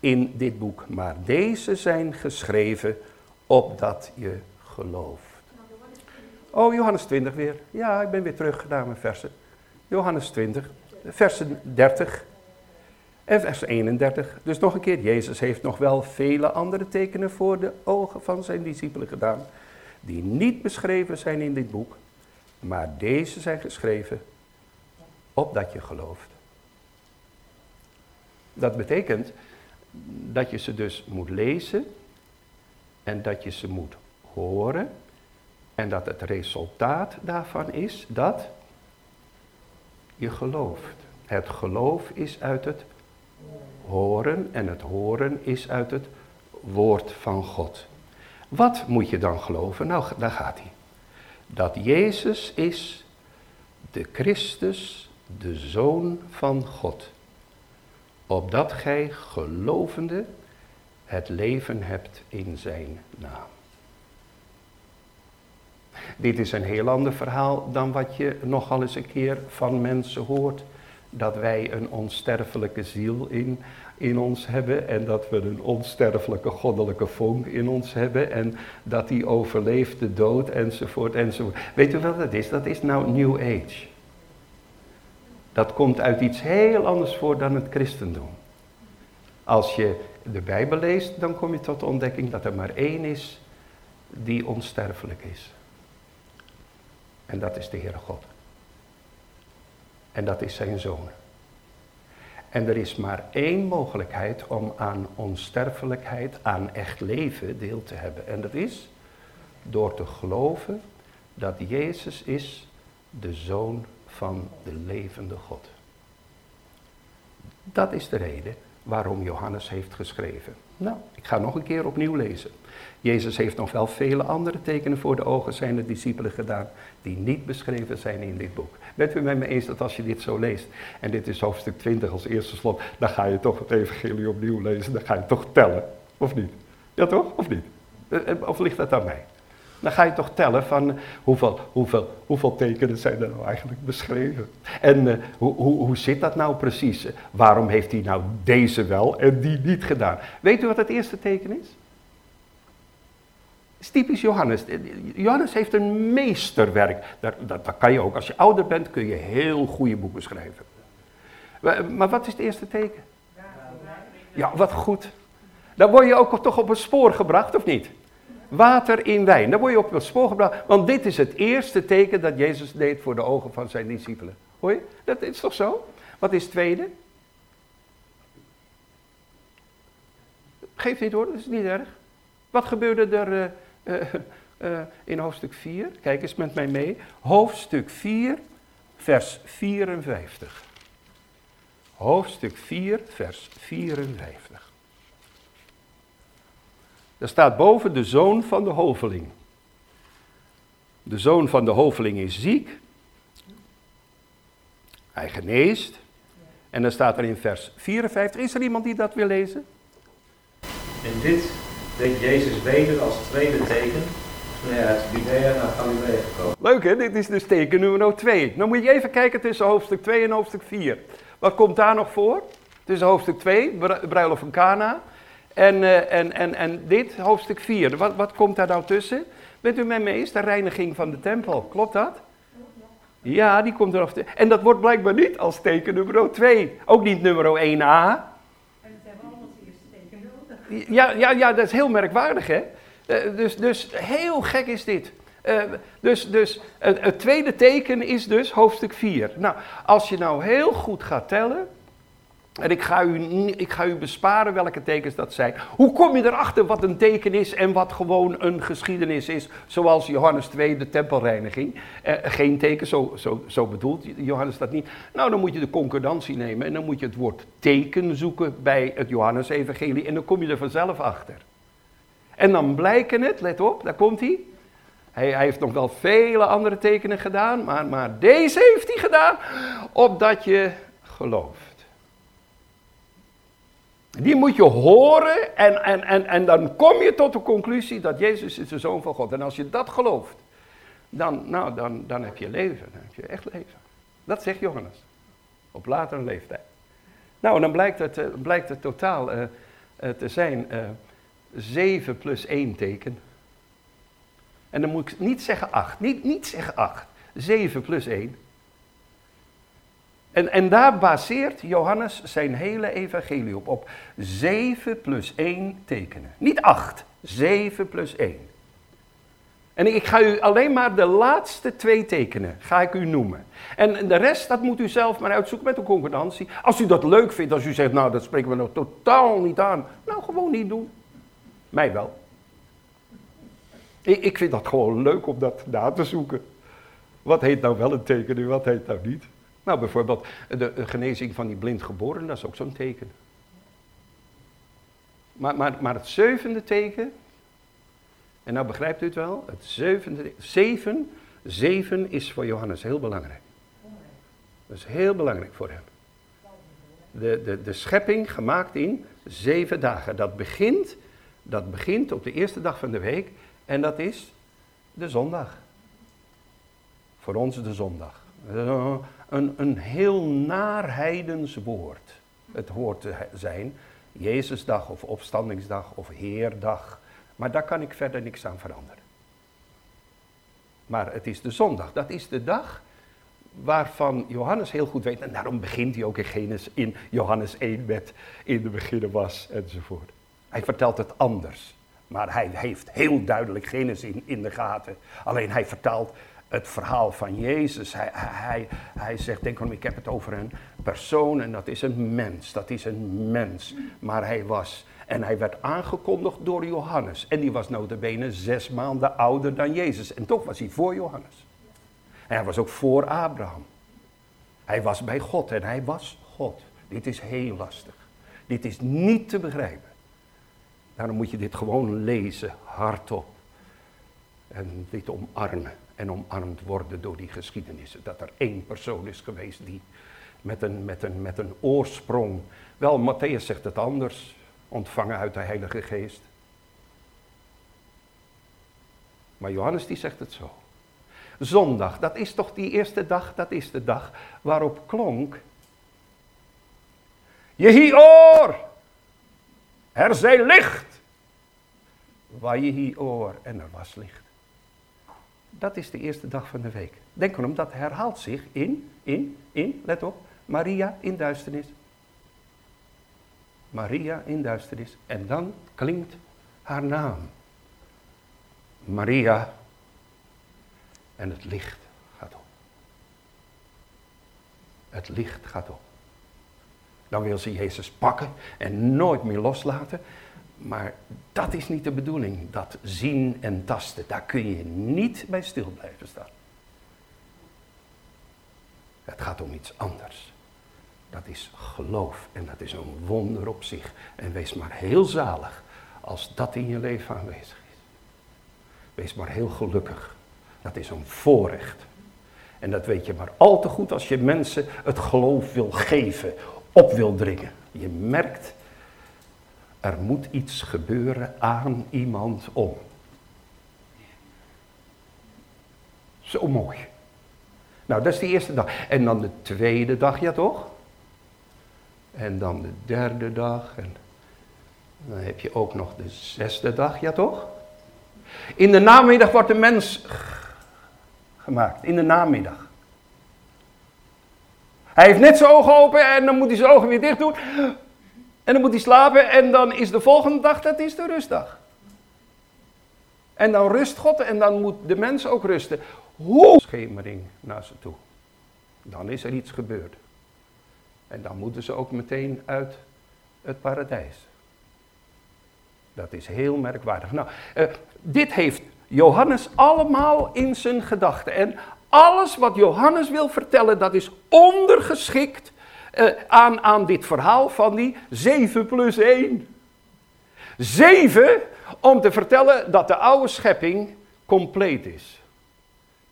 [SPEAKER 1] in dit boek, maar deze zijn geschreven opdat je gelooft. Oh, Johannes 20 weer. Ja, ik ben weer terug naar mijn versen. Johannes 20, versen 30 en vers 31. Dus nog een keer, Jezus heeft nog wel vele andere tekenen voor de ogen van zijn discipelen gedaan die niet beschreven zijn in dit boek, maar deze zijn geschreven opdat je gelooft. Dat betekent dat je ze dus moet lezen en dat je ze moet horen en dat het resultaat daarvan is dat je gelooft. Het geloof is uit het horen en het horen is uit het woord van God. Wat moet je dan geloven? Nou, daar gaat hij. Dat Jezus is de Christus, de Zoon van God. Opdat gij gelovende het leven hebt in zijn naam. Dit is een heel ander verhaal dan wat je nogal eens een keer van mensen hoort. Dat wij een onsterfelijke ziel in, in ons hebben en dat we een onsterfelijke goddelijke vonk in ons hebben en dat die overleeft de dood enzovoort enzovoort. Weet u wat dat is? Dat is nou New Age. Dat komt uit iets heel anders voor dan het christendom. Als je de Bijbel leest, dan kom je tot de ontdekking dat er maar één is die onsterfelijk is. En dat is de Heere God. En dat is zijn zoon. En er is maar één mogelijkheid om aan onsterfelijkheid, aan echt leven deel te hebben. En dat is door te geloven dat Jezus is de zoon van de levende God. Dat is de reden waarom Johannes heeft geschreven. Nou, ik ga nog een keer opnieuw lezen. Jezus heeft nog wel vele andere tekenen voor de ogen zijn de discipelen gedaan, die niet beschreven zijn in dit boek. Bent u met me eens dat als je dit zo leest, en dit is hoofdstuk 20 als eerste slot, dan ga je toch het evangelie opnieuw lezen, dan ga je toch tellen, of niet? Ja toch, of niet? Eh, eh, of ligt dat aan mij? Dan ga je toch tellen van hoeveel, hoeveel, hoeveel tekenen zijn er nou eigenlijk beschreven. En uh, hoe, hoe, hoe zit dat nou precies? Waarom heeft hij nou deze wel en die niet gedaan? Weet u wat het eerste teken is? Is typisch Johannes. Johannes heeft een meesterwerk. Dat, dat, dat, kan je ook. Als je ouder bent kun je heel goede boeken schrijven. Maar wat is het eerste teken? Ja, wat goed. Dan word je ook toch op een spoor gebracht, of niet? Water in wijn. Dan word je op het spoor gebracht. Want dit is het eerste teken dat Jezus deed voor de ogen van zijn discipelen. Hoor je? Dat is toch zo? Wat is het tweede? Geef niet hoor, dat is niet erg. Wat gebeurde er uh, uh, in hoofdstuk 4? Kijk eens met mij mee. Hoofdstuk 4, vers 54. Hoofdstuk 4, vers 54. Daar staat boven de zoon van de hoveling. De zoon van de hoveling is ziek. Hij geneest. En dan staat er in vers 54. Is er iemand die dat wil lezen?
[SPEAKER 3] En dit deed Jezus weder als tweede teken hij uit Judea naar Galilea gekomen.
[SPEAKER 1] Leuk hè, dit is dus teken nummer 2. Dan moet je even kijken tussen hoofdstuk 2 en hoofdstuk 4. Wat komt daar nog voor? Tussen hoofdstuk 2, bruiloft van Cana. En, uh, en, en, en dit, hoofdstuk 4. Wat, wat komt daar nou tussen? Bent u met me eens? De reiniging van de tempel. Klopt dat? Ja, die komt erop. En dat wordt blijkbaar niet als teken nummer 2. Ook niet nummer 1a. En het hebben allemaal het eerste teken nodig. Ja, ja, ja, dat is heel merkwaardig, hè? Uh, dus, dus heel gek is dit. Uh, dus dus het, het, tweede teken is dus hoofdstuk 4. Nou, als je nou heel goed gaat tellen, en ik ga, u, ik ga u besparen welke tekens dat zijn. Hoe kom je erachter wat een teken is en wat gewoon een geschiedenis is? Zoals Johannes 2, de tempelreiniging. Eh, geen teken, zo, zo, bedoelt Johannes dat niet. Nou, dan moet je de concordantie nemen en dan moet je het woord teken zoeken bij het Johannes-evangelie. En dan kom je er vanzelf achter. En dan blijken het, let op, daar komt hij. Hij, hij heeft nog wel vele andere tekenen gedaan, maar, maar deze heeft hij gedaan, opdat je gelooft. Die moet je horen en, en, en, en dan kom je tot de conclusie dat Jezus is de Zoon van God. En als je dat gelooft, dan, nou, dan, dan heb je leven, dan heb je echt leven. Dat zegt Johannes, op latere leeftijd. Nou, dan blijkt het, uh, blijkt het totaal uh, te zijn 7 plus 1 teken. En dan moet ik niet zeggen 8, niet, niet zeggen 8, 7 plus 1. En, en daar baseert Johannes zijn hele evangelie op. Op 7 plus 1 tekenen. Niet 8, 7 plus 1. En ik ga u alleen maar de laatste twee tekenen, ga ik u noemen. En de rest, dat moet u zelf maar uitzoeken met een concordantie. Als u dat leuk vindt, als u zegt, nou dat spreken we nog totaal niet aan. Nou, gewoon niet doen. Mij wel. Ik, ik vind dat gewoon leuk om dat na te zoeken. Wat heet nou wel een teken en wat heet nou niet? Nou, bijvoorbeeld de, genezing van die blindgeboren, dat is ook zo'n teken. Maar, maar, maar het zevende teken, en nou begrijpt u het wel, het zevende, zeven, zeven is voor Johannes heel belangrijk. Dat is heel belangrijk voor hem. De, de, de schepping gemaakt in zeven dagen. Dat begint, dat begint op de eerste dag van de week en dat is de zondag. Voor ons de zondag. Een, een heel naarheidens woord. Het hoort te zijn Jezusdag of opstandingsdag of Heerdag. Maar daar kan ik verder niks aan veranderen. Maar het is de zondag. Dat is de dag waarvan Johannes heel goed weet. En daarom begint hij ook in, Genesis, in Johannes 1 met in de beginnen was enzovoort. Hij vertelt het anders. Maar hij heeft heel duidelijk Genesis in, in de gaten. Alleen hij vertaalt het verhaal van Jezus. Hij, hij, hij zegt, denk om, ik heb het over een persoon en dat is een mens. Dat is een mens. Maar hij was, en hij werd aangekondigd door Johannes. En die was notabene zes maanden ouder dan Jezus. En toch was hij voor Johannes. En hij was ook voor Abraham. Hij was bij God en hij was God. Dit is heel lastig. Dit is niet te begrijpen. Daarom moet je dit gewoon lezen, hardop. En dit omarmen en omarmd worden door die geschiedenissen. Dat er één persoon is geweest die met een, met een, met een oorsprong, wel Matthäus zegt het anders, ontvangen uit de Heilige Geest. Maar Johannes die zegt het zo. Zondag, dat is toch die eerste dag, dat is de dag waarop klonk. Jehior, er zij licht. Waar Jehior en er was licht. Dat is de eerste dag van de week. Denk erom, dat herhaalt zich in, in, in, let op, Maria in duisternis. Maria in duisternis. En dan klinkt haar naam. Maria. En het licht gaat op. Het licht gaat op. Dan wil ze Jezus pakken en nooit meer loslaten. Maar dat is niet de bedoeling, dat zien en tasten. Daar kun je niet bij stil blijven staan. Het gaat om iets anders. Dat is geloof en dat is een wonder op zich. En wees maar heel zalig als dat in je leven aanwezig is. Wees maar heel gelukkig. Dat is een voorrecht. En dat weet je maar al te goed als je mensen het geloof wil geven, op wil dringen. Je merkt er moet iets gebeuren aan iemand om. Zo mooi. Nou, dat is de eerste dag. En dan de tweede dag, ja toch? En dan de derde dag. En dan heb je ook nog de zesde dag, ja toch? In de namiddag wordt de mens gemaakt. In de namiddag. Hij heeft net zijn ogen open en dan moet hij zijn ogen weer dicht doen. En dan moet hij slapen en dan is de volgende dag, dat is de rustdag. En dan rust God en dan moet de mens ook rusten. Hoe? Schemering naar ze toe. Dan is er iets gebeurd. En dan moeten ze ook meteen uit het paradijs. Dat is heel merkwaardig. Nou, uh, dit heeft Johannes allemaal in zijn gedachten. En alles wat Johannes wil vertellen, dat is ondergeschikt uh, aan, aan dit verhaal van die 7 plus 1. 7 om te vertellen dat de oude schepping compleet is.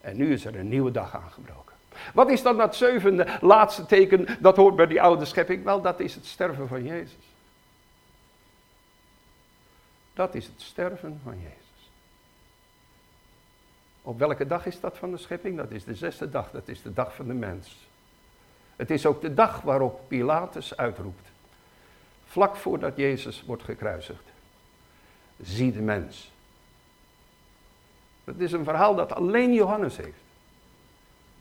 [SPEAKER 1] En nu is er een nieuwe dag aangebroken. Wat is dan dat zevende, laatste teken dat hoort bij die oude schepping? Wel, dat is het sterven van Jezus. Dat is het sterven van Jezus. Op welke dag is dat van de schepping? Dat is de zesde dag, dat is de dag van de mens. Het is ook de dag waarop Pilatus uitroept. Vlak voordat Jezus wordt gekruisigd. Zie de mens. Het is een verhaal dat alleen Johannes heeft.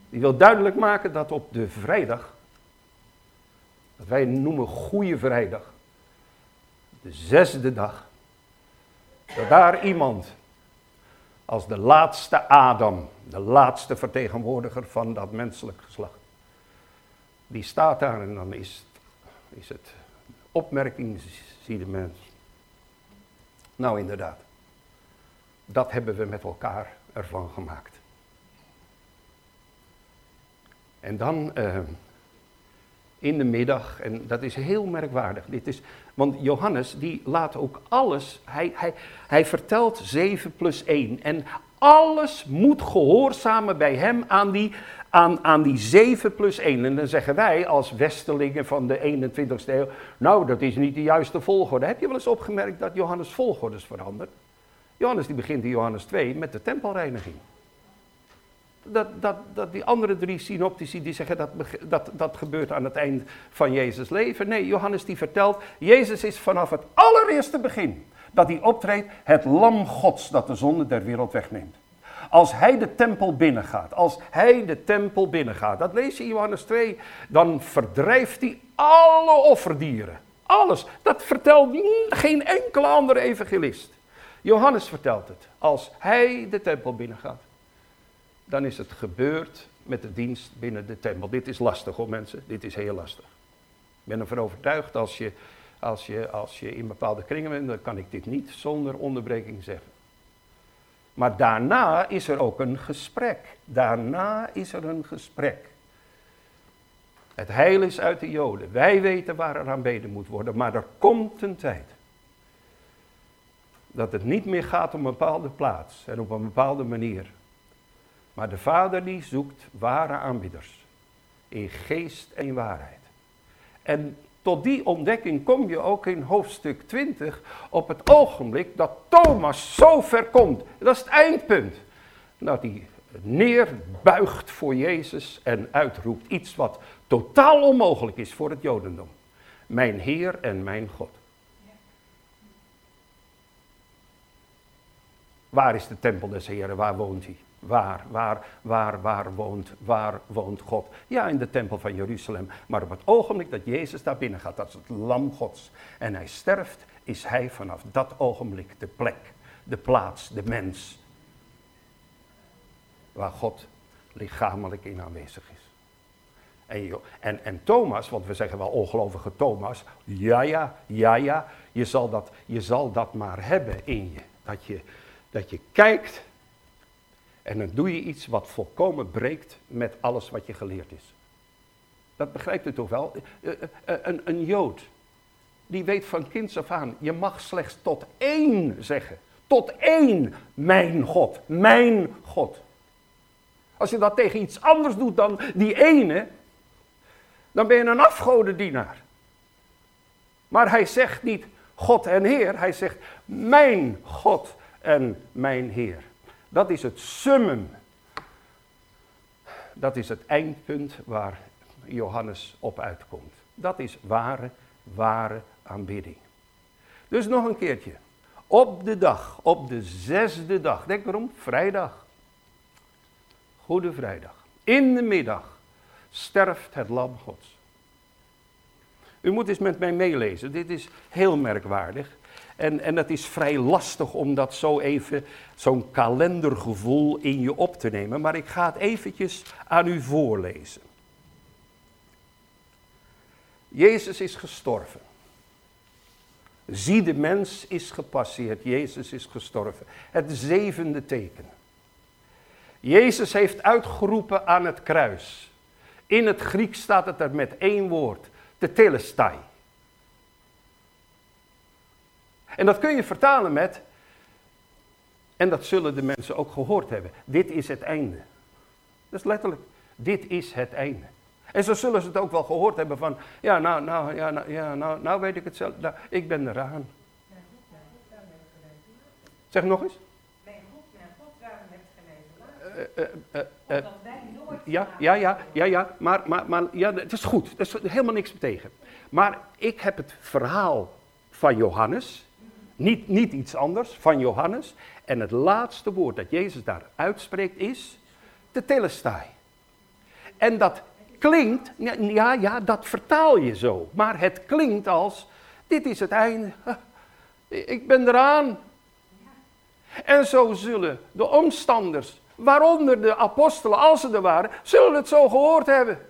[SPEAKER 1] Die wil duidelijk maken dat op de vrijdag, dat wij noemen Goede Vrijdag, de zesde dag, dat daar iemand als de laatste Adam, de laatste vertegenwoordiger van dat menselijk geslacht, die staat daar en dan is, is het opmerking, zie de mens. Nou inderdaad, Dat hebben we met elkaar ervan gemaakt. En dan uh, in de middag, en dat is heel merkwaardig. Dit is, want Johannes die laat ook alles, hij, hij, hij vertelt 7 plus 1. En alles moet gehoorzamen bij hem aan die, aan, aan die 7 plus 1. En dan zeggen wij als Westelingen van de 21ste eeuw, nou dat is niet de juiste volgorde. Heb je wel eens opgemerkt dat Johannes volgordes verandert? Johannes die begint in Johannes 2 met de tempelreiniging. Dat, dat, dat die andere drie synoptici die zeggen dat, dat dat gebeurt aan het eind van Jezus' leven. Nee, Johannes die vertelt, Jezus is vanaf het allereerste begin dat hij optreedt het lam gods dat de zonde der wereld wegneemt. Als hij de tempel binnengaat, als hij de tempel binnengaat, dat lees je in Johannes 2, dan verdrijft hij alle offerdieren. Alles. Dat vertelt geen enkele andere evangelist. Johannes vertelt het. Als hij de tempel binnengaat, dan is het gebeurd met de dienst binnen de tempel. Dit is lastig hoor mensen, dit is heel lastig. Ik ben ervan overtuigd als je, als je, als je in bepaalde kringen bent, dan kan ik dit niet zonder onderbreking zeggen. Maar daarna is er ook een gesprek. Daarna is er een gesprek. Het heil is uit de Joden. Wij weten waar er aanbeden moet worden, maar er komt een tijd dat het niet meer gaat om een bepaalde plaats en op een bepaalde manier. Maar de Vader die zoekt ware aanbidders. In geest en waarheid. En tot die ontdekking kom je ook in hoofdstuk 20 op het ogenblik dat Thomas zo ver komt. Dat is het eindpunt. Dat hij neerbuigt voor Jezus en uitroept iets wat totaal onmogelijk is voor het Jodendom. Mijn Heer en mijn God. Waar is de tempel des Heren? Waar woont hij? Waar, waar, waar, waar woont, waar woont God? Ja, in de tempel van Jeruzalem. Maar op het ogenblik dat Jezus daar binnen gaat, dat is het lam Gods. En hij sterft, is hij vanaf dat ogenblik de plek, de plaats, de mens. Waar God lichamelijk in aanwezig is. En, en, en Thomas, want we zeggen wel ongelovige Thomas, ja, ja, ja, ja, je zal dat, je zal dat maar hebben in je. Dat je, dat je kijkt en dan doe je iets wat volkomen breekt met alles wat je geleerd is. Dat begrijpt u toch wel? Eh, eh, eh, een, een Jood, die weet van kinds af aan, je mag slechts tot één zeggen. Tot één, mijn God, mijn God. Als je dat tegen iets anders doet dan die ene, dan ben je een afgodendienaar. Maar hij zegt niet God en Heer, hij zegt mijn God en mijn Heer. Dat is het summum. Dat is het eindpunt waar Johannes op uitkomt. Dat is ware, ware aanbidding. Dus nog een keertje. Op de dag, op de zesde dag, denk erom, vrijdag. Goede vrijdag. In de middag sterft het lam gods. U moet eens met mij meelezen, dit is heel merkwaardig. En, en het is vrij lastig om dat zo even, zo'n kalendergevoel in je op te nemen. Maar ik ga het eventjes aan u voorlezen. Jezus is gestorven. Zie de mens is gepasseerd. Jezus is gestorven. Het zevende teken. Jezus heeft uitgeroepen aan het kruis. In het Grieks staat het er met één woord. De telestai. En dat kun je vertalen met, en dat zullen de mensen ook gehoord hebben, dit is het einde. Dat is letterlijk, dit is het einde. En zo zullen ze het ook wel gehoord hebben van, ja, nou, nou, ja, nou, ja, nou, nou weet ik het zelf, ik ben eraan. Zeg nog eens. Mijn God, mijn God, waarom gij mij verlaten? Ja, ja, ja, ja, ja, maar, maar, maar ja, het is goed, er is helemaal niks tegen. Maar ik heb het verhaal van Johannes, niet, niet iets anders van Johannes. En het laatste woord dat Jezus daar uitspreekt is de telestai. En dat klinkt, ja, ja, dat vertaal je zo. Maar het klinkt als, dit is het einde. Ik ben eraan. En zo zullen de omstanders, waaronder de apostelen, als ze er waren, zullen het zo gehoord hebben.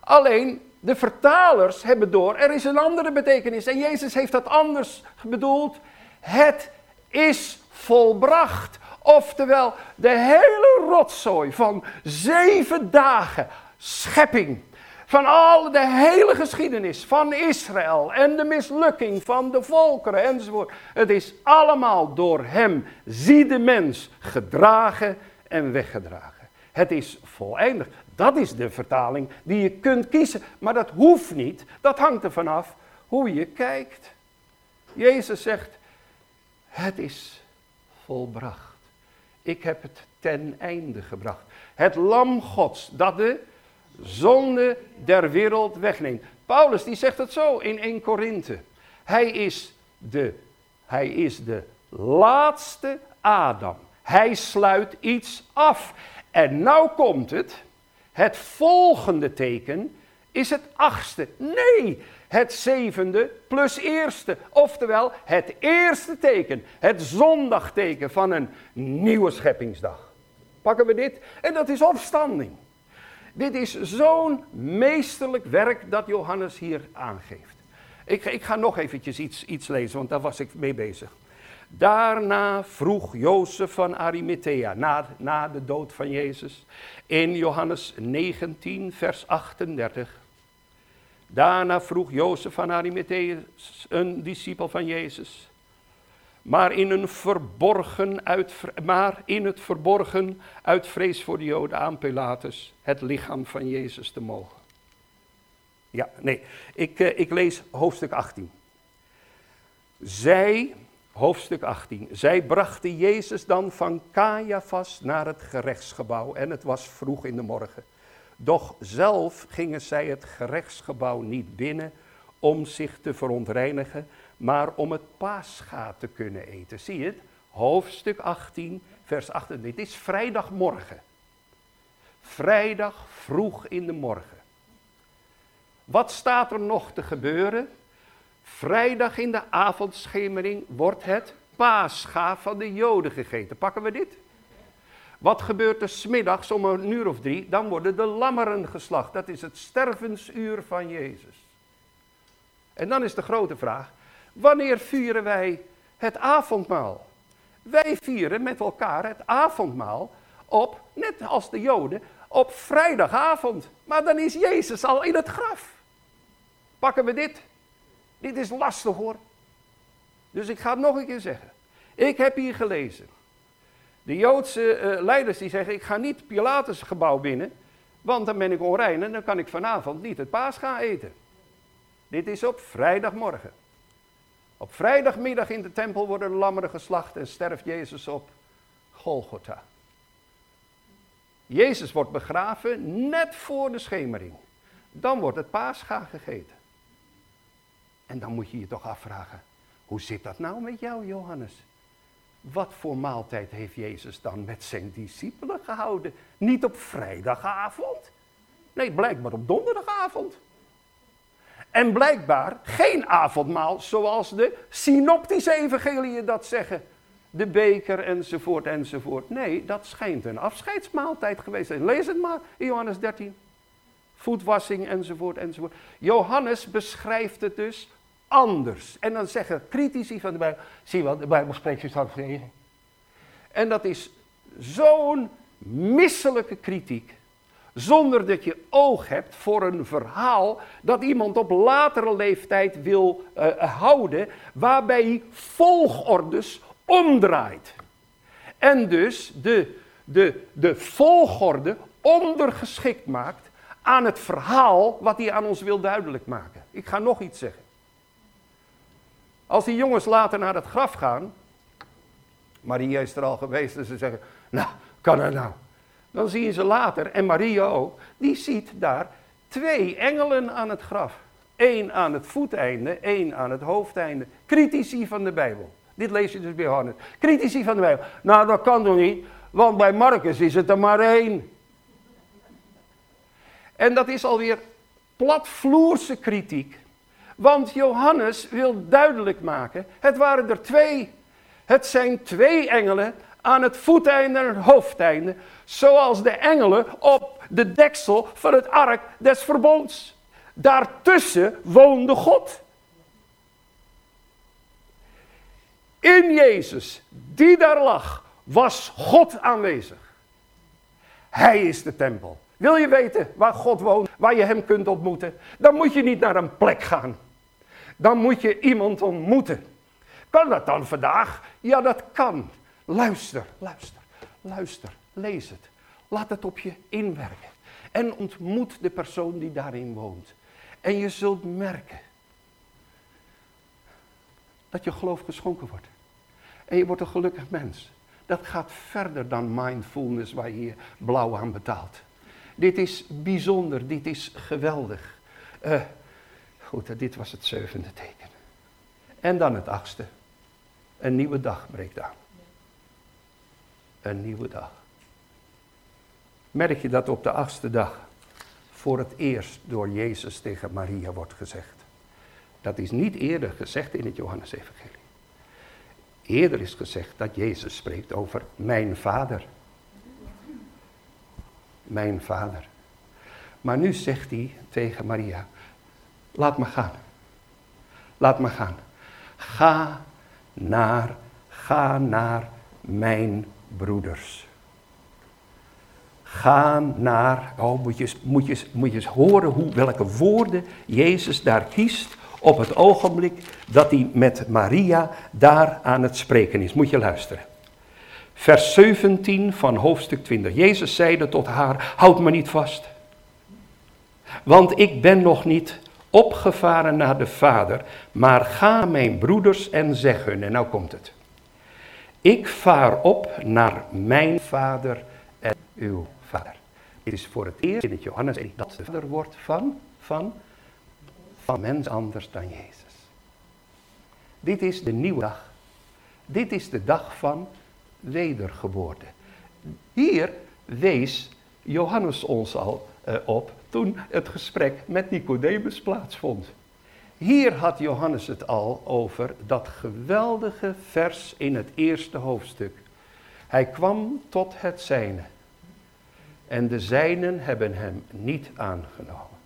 [SPEAKER 1] Alleen, de vertalers hebben door, er is een andere betekenis. En Jezus heeft dat anders bedoeld. Het is volbracht. Oftewel, de hele rotzooi van zeven dagen schepping. Van al de hele geschiedenis van Israël en de mislukking van de volkeren enzovoort. Het is allemaal door hem, zie de mens, gedragen en weggedragen. Het is volledig. Dat is de vertaling die je kunt kiezen. Maar dat hoeft niet. Dat hangt er vanaf hoe je kijkt. Jezus zegt, het is volbracht. Ik heb het ten einde gebracht. Het lam gods dat de zonde der wereld wegneemt. Paulus die zegt het zo in 1 Korinthe. Hij is de, hij is de laatste Adam. Hij sluit iets af. En nou komt het. Het volgende teken is het achtste. Nee, het zevende plus eerste. Oftewel, het eerste teken, het zondagteken van een nieuwe scheppingsdag. Pakken we dit? En dat is opstanding. Dit is zo'n meesterlijk werk dat Johannes hier aangeeft. Ik, ik ga nog eventjes iets, iets lezen, want daar was ik mee bezig. Daarna vroeg Jozef van Arimathea, na, na de dood van Jezus, in Johannes 19, vers 38. Daarna vroeg Jozef van Arimathea, een discipel van Jezus, maar in, een verborgen uit, maar in het verborgen uit vrees voor de Joden aan Pilatus het lichaam van Jezus te mogen. Ja, nee, ik, eh, ik lees hoofdstuk 18. Zij, hoofdstuk 18, zij brachten Jezus dan van Caiaphas naar het gerechtsgebouw en het was vroeg in de morgen. Doch zelf gingen zij het gerechtsgebouw niet binnen om zich te verontreinigen, maar om het paascha te kunnen eten. Zie je het? Hoofdstuk 18, vers 8. Dit is vrijdagmorgen. Vrijdag vroeg in de morgen. Wat staat er nog te gebeuren? Vrijdag in de avondschemering wordt het paascha van de Joden gegeten. Pakken we dit? Wat gebeurt er smiddags om een uur of drie? Dan worden de lammeren geslacht. Dat is het stervensuur van Jezus. En dan is de grote vraag, wanneer vieren wij het avondmaal? Wij vieren met elkaar het avondmaal op, net als de Joden, op vrijdagavond. Maar dan is Jezus al in het graf. Pakken we dit? Dit is lastig hoor. Dus ik ga het nog een keer zeggen. Ik heb hier gelezen. De Joodse uh, leiders die zeggen, ik ga niet Pilatus gebouw binnen, want dan ben ik onrein en dan kan ik vanavond niet het paas gaan eten. Dit is op vrijdagmorgen. Op vrijdagmiddag in de tempel worden de lammeren geslacht en sterft Jezus op Golgotha. Jezus wordt begraven net voor de schemering. Dan wordt het paascha gegeten. En dan moet je je toch afvragen, hoe zit dat nou met jou Johannes? Wat voor maaltijd heeft Jezus dan met zijn discipelen gehouden? Niet op vrijdagavond. Nee, blijkbaar op donderdagavond. En blijkbaar geen avondmaal zoals de synoptische evangeliën dat zeggen. De beker enzovoort enzovoort. Nee, dat schijnt een afscheidsmaaltijd geweest zijn. Lees het maar in Johannes 13. Voetwassing enzovoort enzovoort. Johannes beschrijft het dus anders. En dan zeggen critici van de Bijbel, zie wel, de Bijbel spreekt zichzelf tegen. En dat is zo'n misselijke kritiek, zonder dat je oog hebt voor een verhaal dat iemand op latere leeftijd wil uh, houden, waarbij hij volgordes omdraait. En dus de, de, de volgorde ondergeschikt maakt aan het verhaal wat hij aan ons wil duidelijk maken. Ik ga nog iets zeggen. Als die jongens later naar het graf gaan, Maria is er al geweest en ze zeggen, nou, kan er nou? Dan zien ze later, en Maria ook, die ziet daar twee engelen aan het graf. Eén aan het voeteinde, één aan het hoofdeinde. Critici van de Bijbel. Dit lees je dus bij Johannes. Critici van de Bijbel. Nou, dat kan toch niet, want bij Marcus is het er maar één. En dat is alweer platvloerse kritiek want Johannes wil duidelijk maken, het waren er twee. Het zijn twee engelen aan het voeteinde en het hoofdeinde. Zoals de engelen op de deksel van het ark des verbonds. Daartussen woonde God. In Jezus, die daar lag, was God aanwezig. Hij is de tempel. Wil je weten waar God woont, waar je hem kunt ontmoeten? Dan moet je niet naar een plek gaan. Dan moet je iemand ontmoeten. Kan dat dan vandaag? Ja, dat kan. Luister, luister, luister, lees het. Laat het op je inwerken. En ontmoet de persoon die daarin woont. En je zult merken dat je geloof geschonken wordt. En je wordt een gelukkig mens. Dat gaat verder dan mindfulness waar je hier blauw aan betaalt. Dit is bijzonder, dit is geweldig. Uh, goed, dit was het zevende teken. En dan het achtste. Een nieuwe dag breekt aan. Een nieuwe dag. Merk je dat op de achtste dag voor het eerst door Jezus tegen Maria wordt gezegd. Dat is niet eerder gezegd in het Johannesevangelie. Eerder is gezegd dat Jezus spreekt over mijn vader. Mijn vader. Maar nu zegt hij tegen Maria, laat me gaan. Laat me gaan. Ga naar, ga naar mijn broeders. Ga naar, oh moet je, moet je, moet je eens horen hoe, welke woorden Jezus daar kiest op het ogenblik dat hij met Maria daar aan het spreken is. Moet je luisteren. Vers 17 van hoofdstuk 20. Jezus zeide tot haar, houd me niet vast. Want ik ben nog niet opgevaren naar de Vader, maar ga mijn broeders en zeg hun, en nou komt het. Ik vaar op naar mijn Vader en uw Vader. Dit is voor het eerst in het Johannes dat de Vader wordt van, van van mens anders dan Jezus. Dit is de nieuwe dag. Dit is de dag van wedergeboorte. Hier wees Johannes ons al uh, op toen het gesprek met Nicodemus plaatsvond. Hier had Johannes het al over dat geweldige vers in het eerste hoofdstuk. Hij kwam tot het zijne. En de zijnen hebben hem niet aangenomen.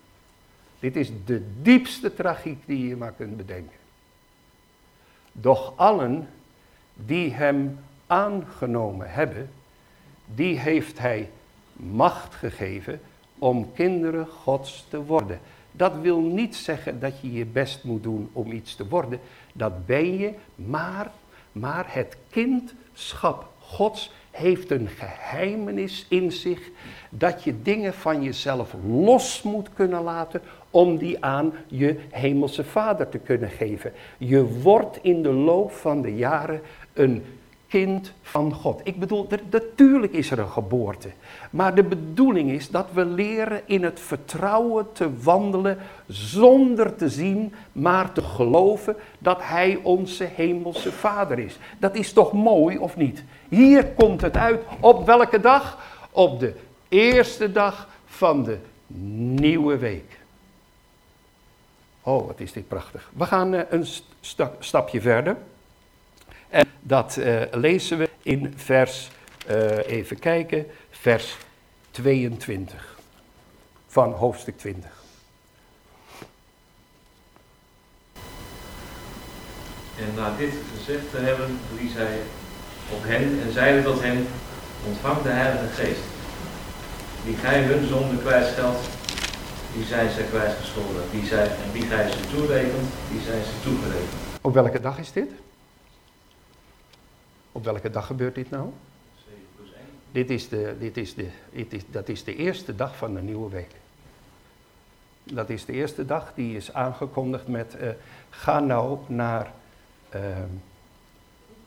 [SPEAKER 1] Dit is de diepste tragiek die je maar kunt bedenken. Doch allen die hem aangenomen hebben, die heeft hij macht gegeven om kinderen Gods te worden. Dat wil niet zeggen dat je je best moet doen om iets te worden. Dat ben je, maar, maar het kindschap Gods heeft een geheimenis in zich dat je dingen van jezelf los moet kunnen laten om die aan je hemelse vader te kunnen geven. Je wordt in de loop van de jaren een kind van God. Ik bedoel, natuurlijk is er een geboorte. Maar de bedoeling is dat we leren in het vertrouwen te wandelen zonder te zien, maar te geloven dat Hij onze hemelse Vader is. Dat is toch mooi of niet? Hier komt het uit. Op welke dag? Op de eerste dag van de nieuwe week. Oh, wat is dit prachtig. We gaan uh, een sta stapje verder. En dat uh, lezen we in vers, uh, even kijken, vers 22 van hoofdstuk 20.
[SPEAKER 3] En na dit gezegd te hebben, blies hij op hen en zeide tot hen, ontvang de Heilige Geest, die gij hun zonde kwijtscheldt die zijn ze kwijtgescholden. Die zijn, en wie gij ze toerekent, die zijn ze toegerekend.
[SPEAKER 1] Op welke dag is dit? Op welke dag gebeurt dit nou? 7 plus 1. Dit is de, dit is de, dit is, dat is de eerste dag van de nieuwe week. Dat is de eerste dag die is aangekondigd met uh, ga nou naar, uh,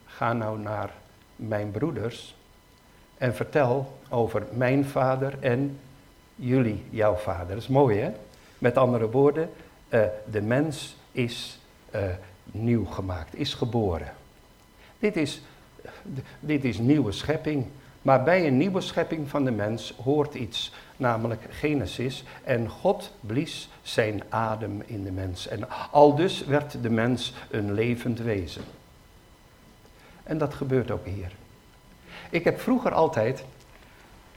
[SPEAKER 1] ga nou naar mijn broeders en vertel over mijn vader en jullie, jouw vader. Dat is mooi hè? Met andere woorden, uh, de mens is uh, nieuw gemaakt, is geboren. Dit is, dit is nieuwe schepping. Maar bij een nieuwe schepping van de mens hoort iets, namelijk Genesis. En God blies zijn adem in de mens. En aldus werd de mens een levend wezen. En dat gebeurt ook hier. Ik heb vroeger altijd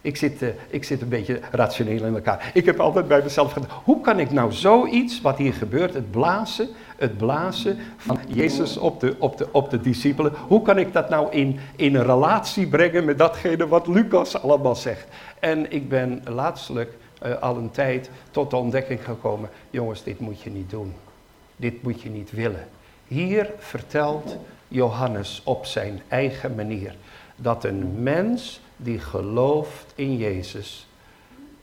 [SPEAKER 1] Ik zit, uh, ik zit een beetje rationeel in elkaar. Ik heb altijd bij mezelf gedacht, hoe kan ik nou zoiets wat hier gebeurt, het blazen, het blazen van Jezus op de, op de, op de discipelen, hoe kan ik dat nou in, in een relatie brengen met datgene wat Lucas allemaal zegt? En ik ben laatstelijk uh, al een tijd tot de ontdekking gekomen, jongens, dit moet je niet doen. Dit moet je niet willen. Hier vertelt Johannes op zijn eigen manier dat een mens die gelooft in Jezus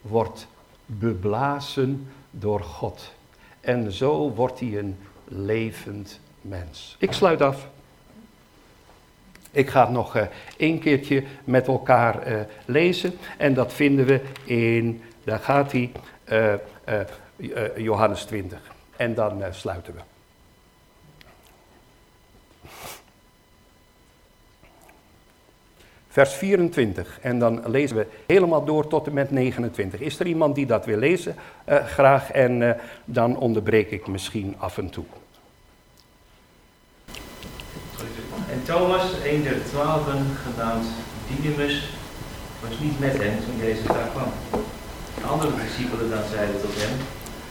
[SPEAKER 1] wordt beblazen door God. En zo wordt hij een levend mens. Ik sluit af. Ik ga het nog uh, één keertje met elkaar uh, lezen. En dat vinden we in, daar gaat hij, uh, Johannes 20. En dan sluiten we. vers 24. En dan lezen we helemaal door tot en met 29. Is er iemand die dat wil lezen? Graag. En dan onderbreek ik misschien af en toe.
[SPEAKER 3] En Thomas, een der twaalfen, genaamd Didymus, was niet met hen toen Jezus daar kwam. De andere discipelen dan zeiden tot hem,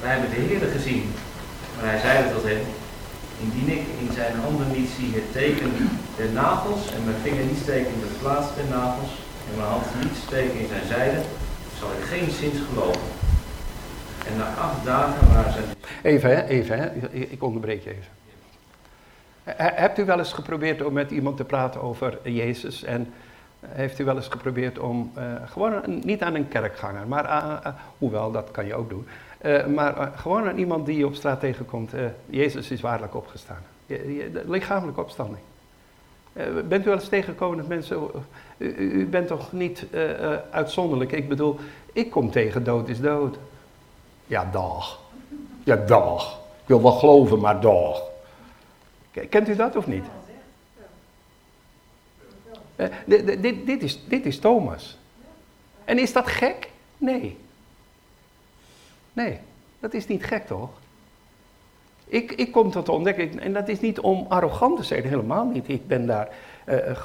[SPEAKER 3] wij hebben de Heer gezien. Maar hij zeide tot hen, Indien ik in zijn handen niet zie het teken der nagels en mijn vinger niet steken in de plaats der nagels en mijn hand niet steken in zijn zijde, zal ik geen zins geloven. En na acht dagen waren ze...
[SPEAKER 1] Even hè, even hè, ik onderbreek je even. Hebt u wel eens geprobeerd om met iemand te praten over Jezus en heeft u wel eens geprobeerd om, uh, gewoon niet aan een kerkganger, maar aan, hoewel dat kan je ook doen, maar gewoon aan iemand die je op straat tegenkomt. Jezus is waarlijk opgestaan. lichamelijke opstanding. bent u wel eens tegengekomen dat mensen. U, u bent toch niet uitzonderlijk? Ik bedoel, ik kom tegen dood is dood. Ja, dag. Ja, dag. Ik wil wel geloven, maar dag. Kent u dat of niet? Dit, dit, dit, is, dit is Thomas. En is dat gek? Nee. Nee, dat is niet gek toch? Ik, ik kom tot de ontdekking, en dat is niet om arrogant te zijn, helemaal niet. Ik ben daar uh,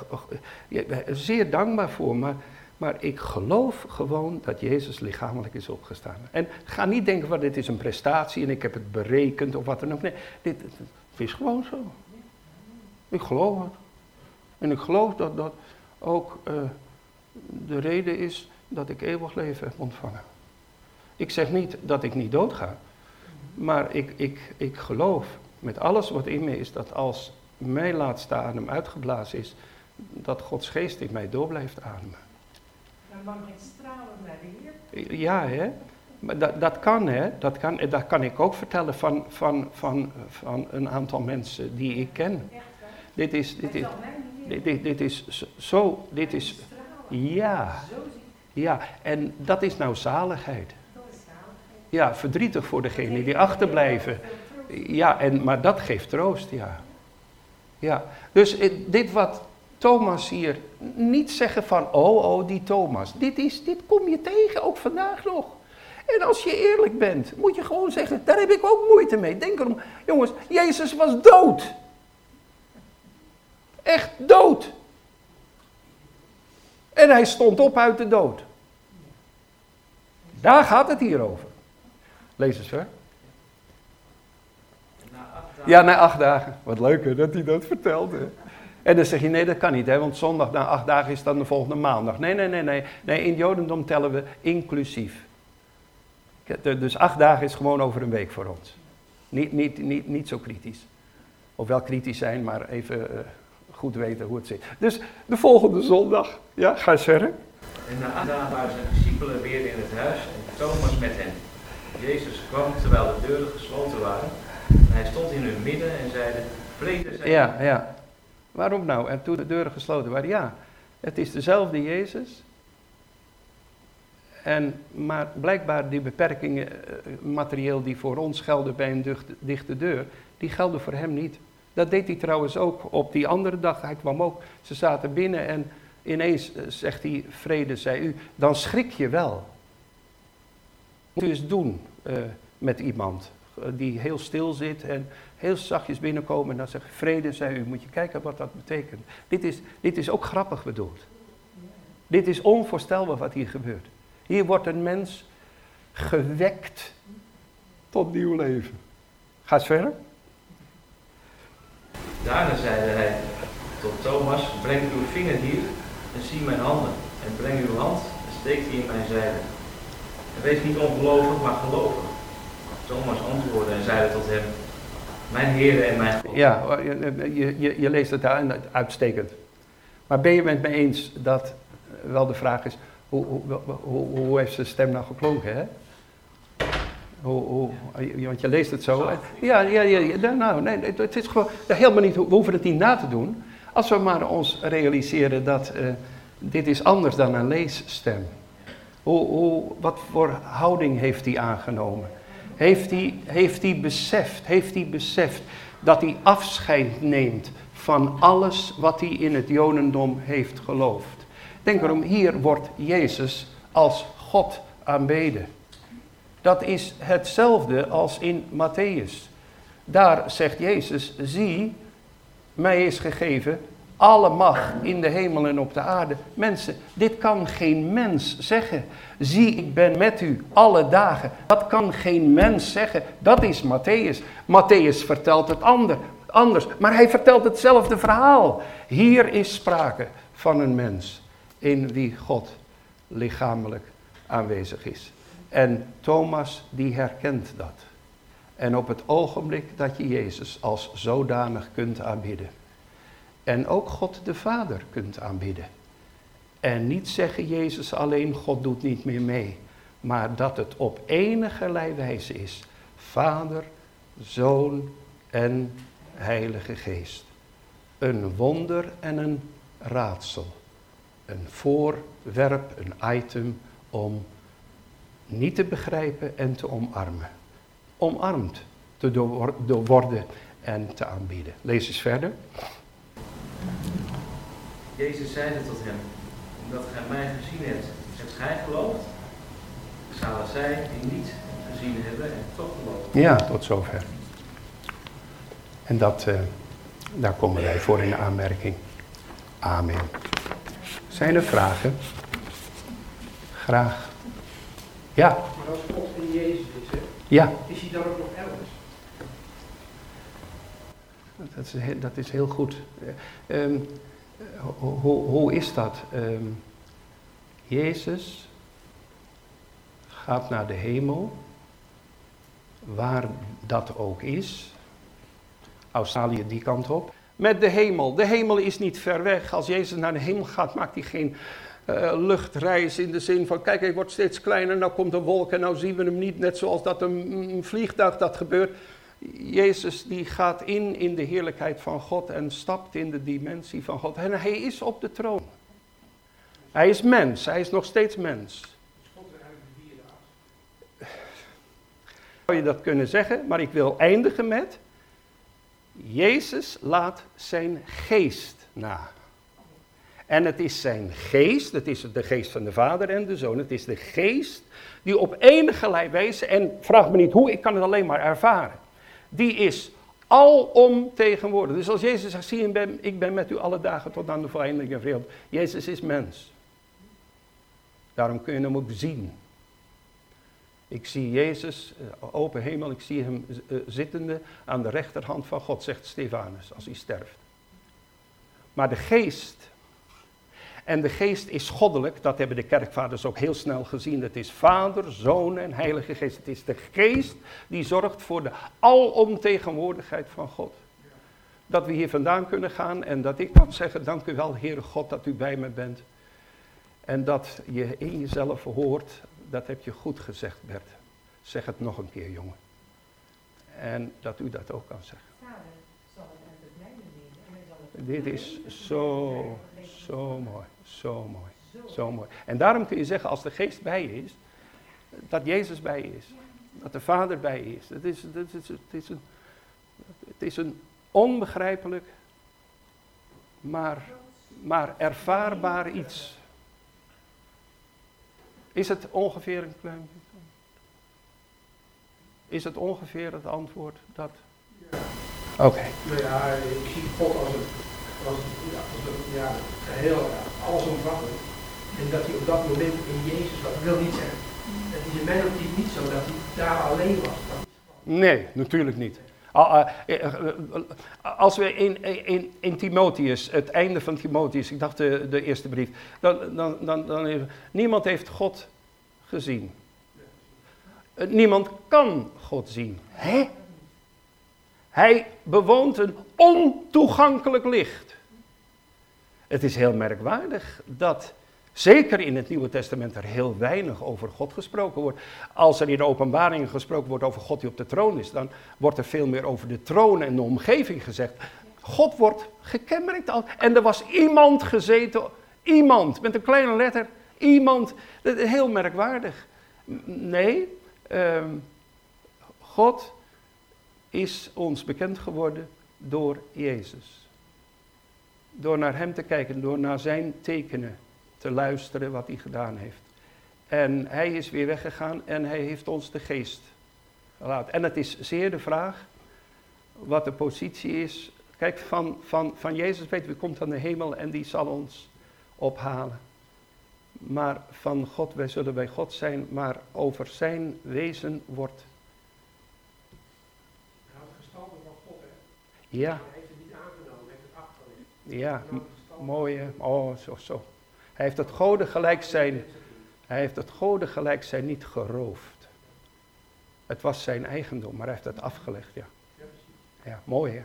[SPEAKER 1] uh, zeer dankbaar voor, maar, maar ik geloof gewoon dat Jezus lichamelijk is opgestaan. En ga niet denken van dit is een prestatie en ik heb het berekend of wat dan ook. Nee, dit, is gewoon zo. Ik geloof het. En ik geloof dat dat ook uh, de reden is dat ik eeuwig leven heb ontvangen. Ik zeg niet dat ik niet doodga. Maar ik, ik, ik geloof met alles wat in me is dat als mijn laatste adem uitgeblazen is, dat Gods geest in mij door blijft ademen.
[SPEAKER 2] Dan mag ik stralen naar de Heer.
[SPEAKER 1] Ja, hè? Maar dat, dat kan, hè? Dat kan, dat kan ik ook vertellen van, van, van, van een aantal mensen die ik ken. Echt, dit is, dit is, dit, dit, dit is zo, dit is, ja, ja, en dat is nou zaligheid. Ja, verdrietig voor degenen die achterblijven. Ja, en, maar dat geeft troost, ja. Ja, dus dit wat Thomas hier, niet zeggen van, oh, oh, die Thomas. Dit, is, dit kom je tegen, ook vandaag nog. En als je eerlijk bent, moet je gewoon zeggen, daar heb ik ook moeite mee. Denk erom, jongens, Jezus was dood. Echt dood. En hij stond op uit de dood. Daar gaat het hier over. Lees eens hoor. Ja, na acht dagen. Wat leuk hè, dat hij dat vertelt. Hè. En dan zeg je, nee dat kan niet, hè, want zondag na acht dagen is dan de volgende maandag. Nee, nee, nee, nee. Nee, in het Jodendom tellen we inclusief. Dus acht dagen is gewoon over een week voor ons. Niet, niet, niet, niet zo kritisch. Of wel kritisch zijn, maar even uh, goed weten hoe het zit. Dus de volgende zondag, ja, ga eens verder.
[SPEAKER 3] En na acht dagen waren zijn discipelen weer in het huis en Thomas met hen. Jezus kwam terwijl de deuren gesloten waren. hij stond in hun midden en zeide, vrede zijn.
[SPEAKER 1] Ja, ja. Waarom nou? En toen de deuren gesloten waren, ja. Het is dezelfde Jezus. En, maar blijkbaar die beperkingen, eh, materieel die voor ons gelden bij een dichte deur, die gelden voor hem niet. Dat deed hij trouwens ook op die andere dag. Hij kwam ook, ze zaten binnen en ineens eh, zegt hij, vrede zij u. Dan schrik je wel moet u eens doen uh, met iemand die heel stil zit en heel zachtjes binnenkomen en dan zegt vrede, zei u, moet je kijken wat dat betekent. Dit is, dit is ook grappig bedoeld. Dit is onvoorstelbaar wat hier gebeurt. Hier wordt een mens gewekt tot nieuw leven. Ga eens verder.
[SPEAKER 3] Daarna zeide hij tot Thomas, breng uw vinger hier en zie mijn handen. En breng uw hand en steek die in mijn zijde. En wees niet ongelovig, maar gelovig. Thomas antwoordde en zeide tot hem, mijn Heer en mijn God.
[SPEAKER 1] Ja, je, je, je leest het daar uitstekend. Maar ben je het met me eens dat wel de vraag is, hoe, hoe, hoe, hoe heeft zijn stem nou geklonken, hè? Hoe, hoe, want je leest het zo. Ja, ja, ja, nou, nee, het is gewoon helemaal niet, we hoeven het niet na te doen. Als we maar ons realiseren dat uh, dit is anders dan een leesstem. Hoe, hoe, wat voor houding heeft hij aangenomen? Heeft hij, heeft hij beseft, heeft hij beseft dat hij afscheid neemt van alles wat hij in het Jodendom heeft geloofd? Denk erom, hier wordt Jezus als God aanbeden. Dat is hetzelfde als in Matthäus. Daar zegt Jezus, zie, mij is gegeven alle macht in de hemel en op de aarde. Mensen, dit kan geen mens zeggen. Zie, ik ben met u alle dagen. Dat kan geen mens zeggen. Dat is Matthäus. Matthäus vertelt het ander, anders, maar hij vertelt hetzelfde verhaal. Hier is sprake van een mens in wie God lichamelijk aanwezig is. En Thomas die herkent dat. En op het ogenblik dat je Jezus als zodanig kunt aanbidden. En ook God de Vader kunt aanbidden. En niet zeggen Jezus alleen, God doet niet meer mee. Maar dat het op enige wijze is. Vader, Zoon en Heilige Geest. Een wonder en een raadsel. Een voorwerp, een item om niet te begrijpen en te omarmen. Omarmd te worden en te aanbieden. Lees eens verder.
[SPEAKER 3] Jezus zeide tot hem, omdat gij mij gezien hebt, hebt gij geloofd? Zalig zij die niet gezien hebben en toch geloven.
[SPEAKER 1] Ja, tot zover. En dat, uh, daar komen wij voor in aanmerking. Amen. Zijn er vragen? Graag. Ja.
[SPEAKER 4] Maar als God in Jezus is, hè,
[SPEAKER 1] ja.
[SPEAKER 4] is hij dan ook nog elders?
[SPEAKER 1] Dat is, dat is heel goed. Um, hoe, hoe is dat? Um, Jezus gaat naar de hemel, waar dat ook is. Australië die kant op. Met de hemel. De hemel is niet ver weg. Als Jezus naar de hemel gaat, maakt hij geen uh, luchtreis in de zin van, kijk, hij wordt steeds kleiner, nou komt een wolk en nou zien we hem niet, net zoals dat een, een vliegtuig dat gebeurt. Jezus die gaat in in de heerlijkheid van God en stapt in de dimensie van God. En hij is op de troon. Hij is mens, hij is nog steeds mens. Zou je dat kunnen zeggen, maar ik wil eindigen met, Jezus laat zijn geest na. En het is zijn geest, het is de geest van de Vader en de Zoon, het is de geest die op enige wijze, en vraag me niet hoe, ik kan het alleen maar ervaren, die is alom tegenwoordig. Dus als Jezus zegt, zie je, ik ben met u alle dagen tot aan de voleindige wereld. Jezus is mens. Daarom kun je hem ook zien. Ik zie Jezus, eh, open hemel, ik zie hem eh, zittende aan de rechterhand van God, zegt Stefanus, als hij sterft. Maar de geest en de geest is goddelijk, dat hebben de kerkvaders ook heel snel gezien. Het is Vader, Zoon en Heilige Geest. Het is de geest die zorgt voor de alomtegenwoordigheid van God. Dat we hier vandaan kunnen gaan en dat ik kan zeggen, dank u wel Heere God dat u bij me bent. En dat je in jezelf hoort, dat heb je goed gezegd Bert. Zeg het nog een keer jongen. En dat u dat ook kan zeggen. Dit is zo, zo mooi. Zo mooi. Zo mooi. En daarom kun je zeggen, als de geest bij je is, dat Jezus bij je is. Dat de Vader bij je is. Het is, het is, het is, een, het is een onbegrijpelijk, maar, maar ervaarbaar iets. Is het ongeveer een klein. Is het ongeveer het antwoord dat. Ja. Oké. Okay.
[SPEAKER 4] Nou ja, ik zie God als een, als, ja, als een ja, geheel, allesomvattend. En dat hij op dat moment in Jezus was. Dat wil niet zeggen. Het is in mijn optiek niet zo dat hij daar alleen was.
[SPEAKER 1] Nee, natuurlijk niet. Ah, ah, eh, eh, eh, Als we in, in, in Timotheus, het einde van Timotheus, ik dacht de, de eerste brief, dan, dan, dan, dan niemand heeft God gezien. Niemand kan God zien. Hè? Hij bewoont een ontoegankelijk licht. Het is heel merkwaardig dat, zeker in het Nieuwe Testament, er heel weinig over God gesproken wordt. Als er in de openbaringen gesproken wordt over God die op de troon is, dan wordt er veel meer over de troon en de omgeving gezegd. God wordt gekenmerkt. En er was iemand gezeten, iemand, met een kleine letter, iemand. Heel merkwaardig. Nee, ehm, God is ons bekend geworden door Jezus. Door naar Hem te kijken, door naar Zijn tekenen te luisteren wat Hij gedaan heeft. En Hij is weer weggegaan en Hij heeft ons de geest gelaten. En het is zeer de vraag wat de positie is. Kijk, van, van, van Jezus weten we, komt aan de hemel en die zal ons ophalen. Maar van God, wij zullen bij God zijn, maar over zijn wezen wordt,
[SPEAKER 4] Hij had gestalte van God, hè.
[SPEAKER 1] ja,
[SPEAKER 4] hij heeft het niet aangenomen, hij heeft het afgelegd.
[SPEAKER 1] ja,
[SPEAKER 4] Hij had
[SPEAKER 1] m-
[SPEAKER 4] gestalte
[SPEAKER 1] mooi hè. Oh, zo, zo. Hij heeft het goden gelijk zijn, hij heeft het goden gelijk zijn niet geroofd. Het was zijn eigendom, maar hij heeft het afgelegd, ja.
[SPEAKER 4] Ja,
[SPEAKER 1] mooi hè.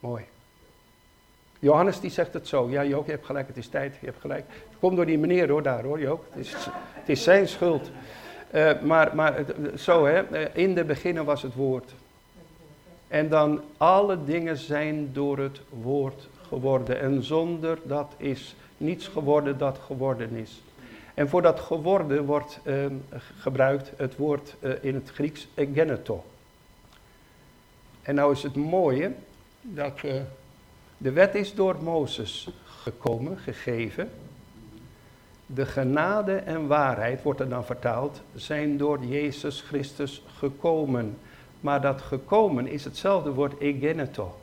[SPEAKER 1] Mooi. Johannes die zegt het zo. Ja Jook, je hebt gelijk, het is tijd, je hebt gelijk. Het komt door die meneer hoor, daar hoor Jook. Het is, het is zijn schuld. Eh, maar maar zo hè, eh, in de beginnen was het woord. En dan alle dingen zijn door het woord geworden. En zonder dat is niets geworden dat geworden is. En voor dat geworden wordt eh, gebruikt het woord eh, in het Grieks egeneto. En nou is het mooie dat eh, de wet is door Mozes gekomen, gegeven. De genade en waarheid, wordt er dan vertaald, zijn door Jezus Christus gekomen. Maar dat gekomen is hetzelfde woord egeneto.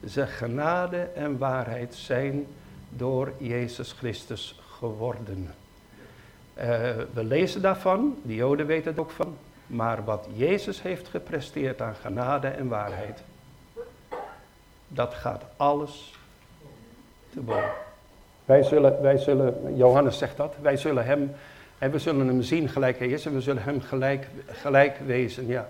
[SPEAKER 1] De genade en waarheid zijn door Jezus Christus geworden. Eh, we lezen daarvan, de Joden weten het ook van. Maar wat Jezus heeft gepresteerd aan genade en waarheid, dat gaat alles te boven. Wij zullen, wij zullen, Johannes zegt dat, wij zullen hem, en we zullen hem zien gelijk hij is en we zullen hem gelijk, gelijk wezen, ja.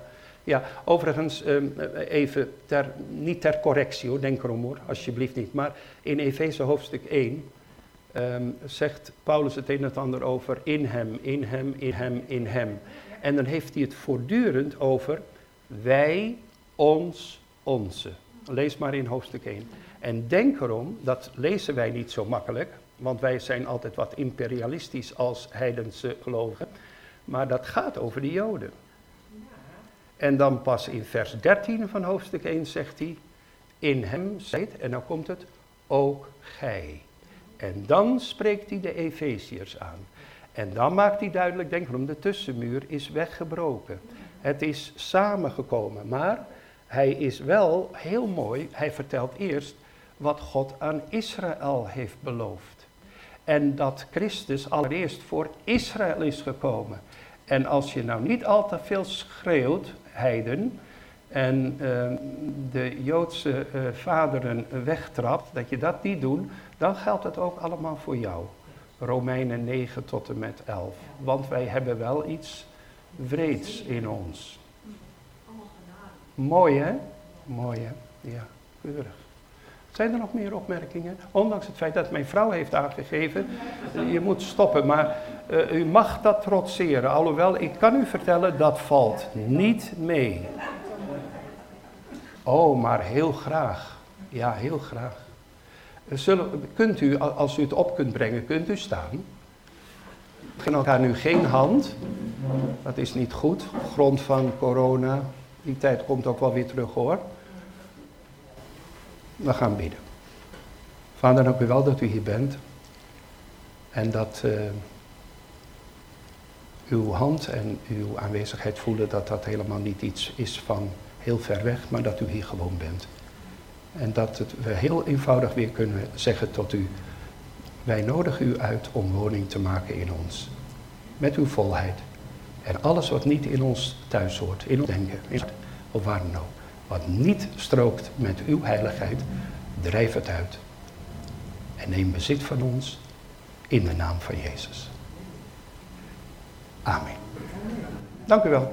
[SPEAKER 1] Ja, overigens, ehm, even, ter, niet ter correctie hoor, denk erom hoor, alsjeblieft niet. Maar in Efeze hoofdstuk 1 ehm, zegt Paulus het een en ander over in hem, in hem, in hem, in hem. En dan heeft hij het voortdurend over wij, ons, onze. Lees maar in hoofdstuk 1. En denk erom, dat lezen wij niet zo makkelijk, want wij zijn altijd wat imperialistisch als heidense gelovigen. Maar dat gaat over de Joden. En dan pas in vers 13 van hoofdstuk 1 zegt hij, in hem zijt, en dan komt het, ook gij. En dan spreekt hij de Efeziërs aan. En dan maakt hij duidelijk, denk erom, de tussenmuur is weggebroken. Het is samengekomen, maar hij is wel heel mooi, hij vertelt eerst wat God aan Israël heeft beloofd. En dat Christus allereerst voor Israël is gekomen. En als je nou niet al te veel schreeuwt, heiden, en eh, de Joodse eh, vaderen wegtrapt, dat je dat niet doet, dan geldt het ook allemaal voor jou. Romeinen 9 tot en met 11. Want wij hebben wel iets wreeds in ons. Mooi hè? Mooi hè? Ja, keurig. Zijn er nog meer opmerkingen? Ondanks het feit dat mijn vrouw heeft aangegeven, je moet stoppen, maar eh, u mag dat trotseren. Alhoewel, ik kan u vertellen, dat valt niet mee. Oh, maar heel graag. Ja, heel graag. Eh, Zullen, kunt u, al- als u het op kunt brengen, kunt u staan? We geven elkaar nu geen hand. Dat is niet goed. Op grond van corona. Die tijd komt ook wel weer terug hoor. We gaan bidden. Vader, dank u wel dat u hier bent. En dat eh, uw hand en uw aanwezigheid voelen dat dat helemaal niet iets is van heel ver weg, maar dat u hier gewoon bent. En dat het, we heel eenvoudig weer kunnen zeggen tot u, Wij nodigen u uit om woning te maken in ons. Met uw volheid. En alles wat niet in ons thuis hoort, in ons denken, in of waar dan ook. Wat niet strookt met uw heiligheid, drijf het uit. En neem bezit van ons in de naam van Jezus. Amen. Dank u wel.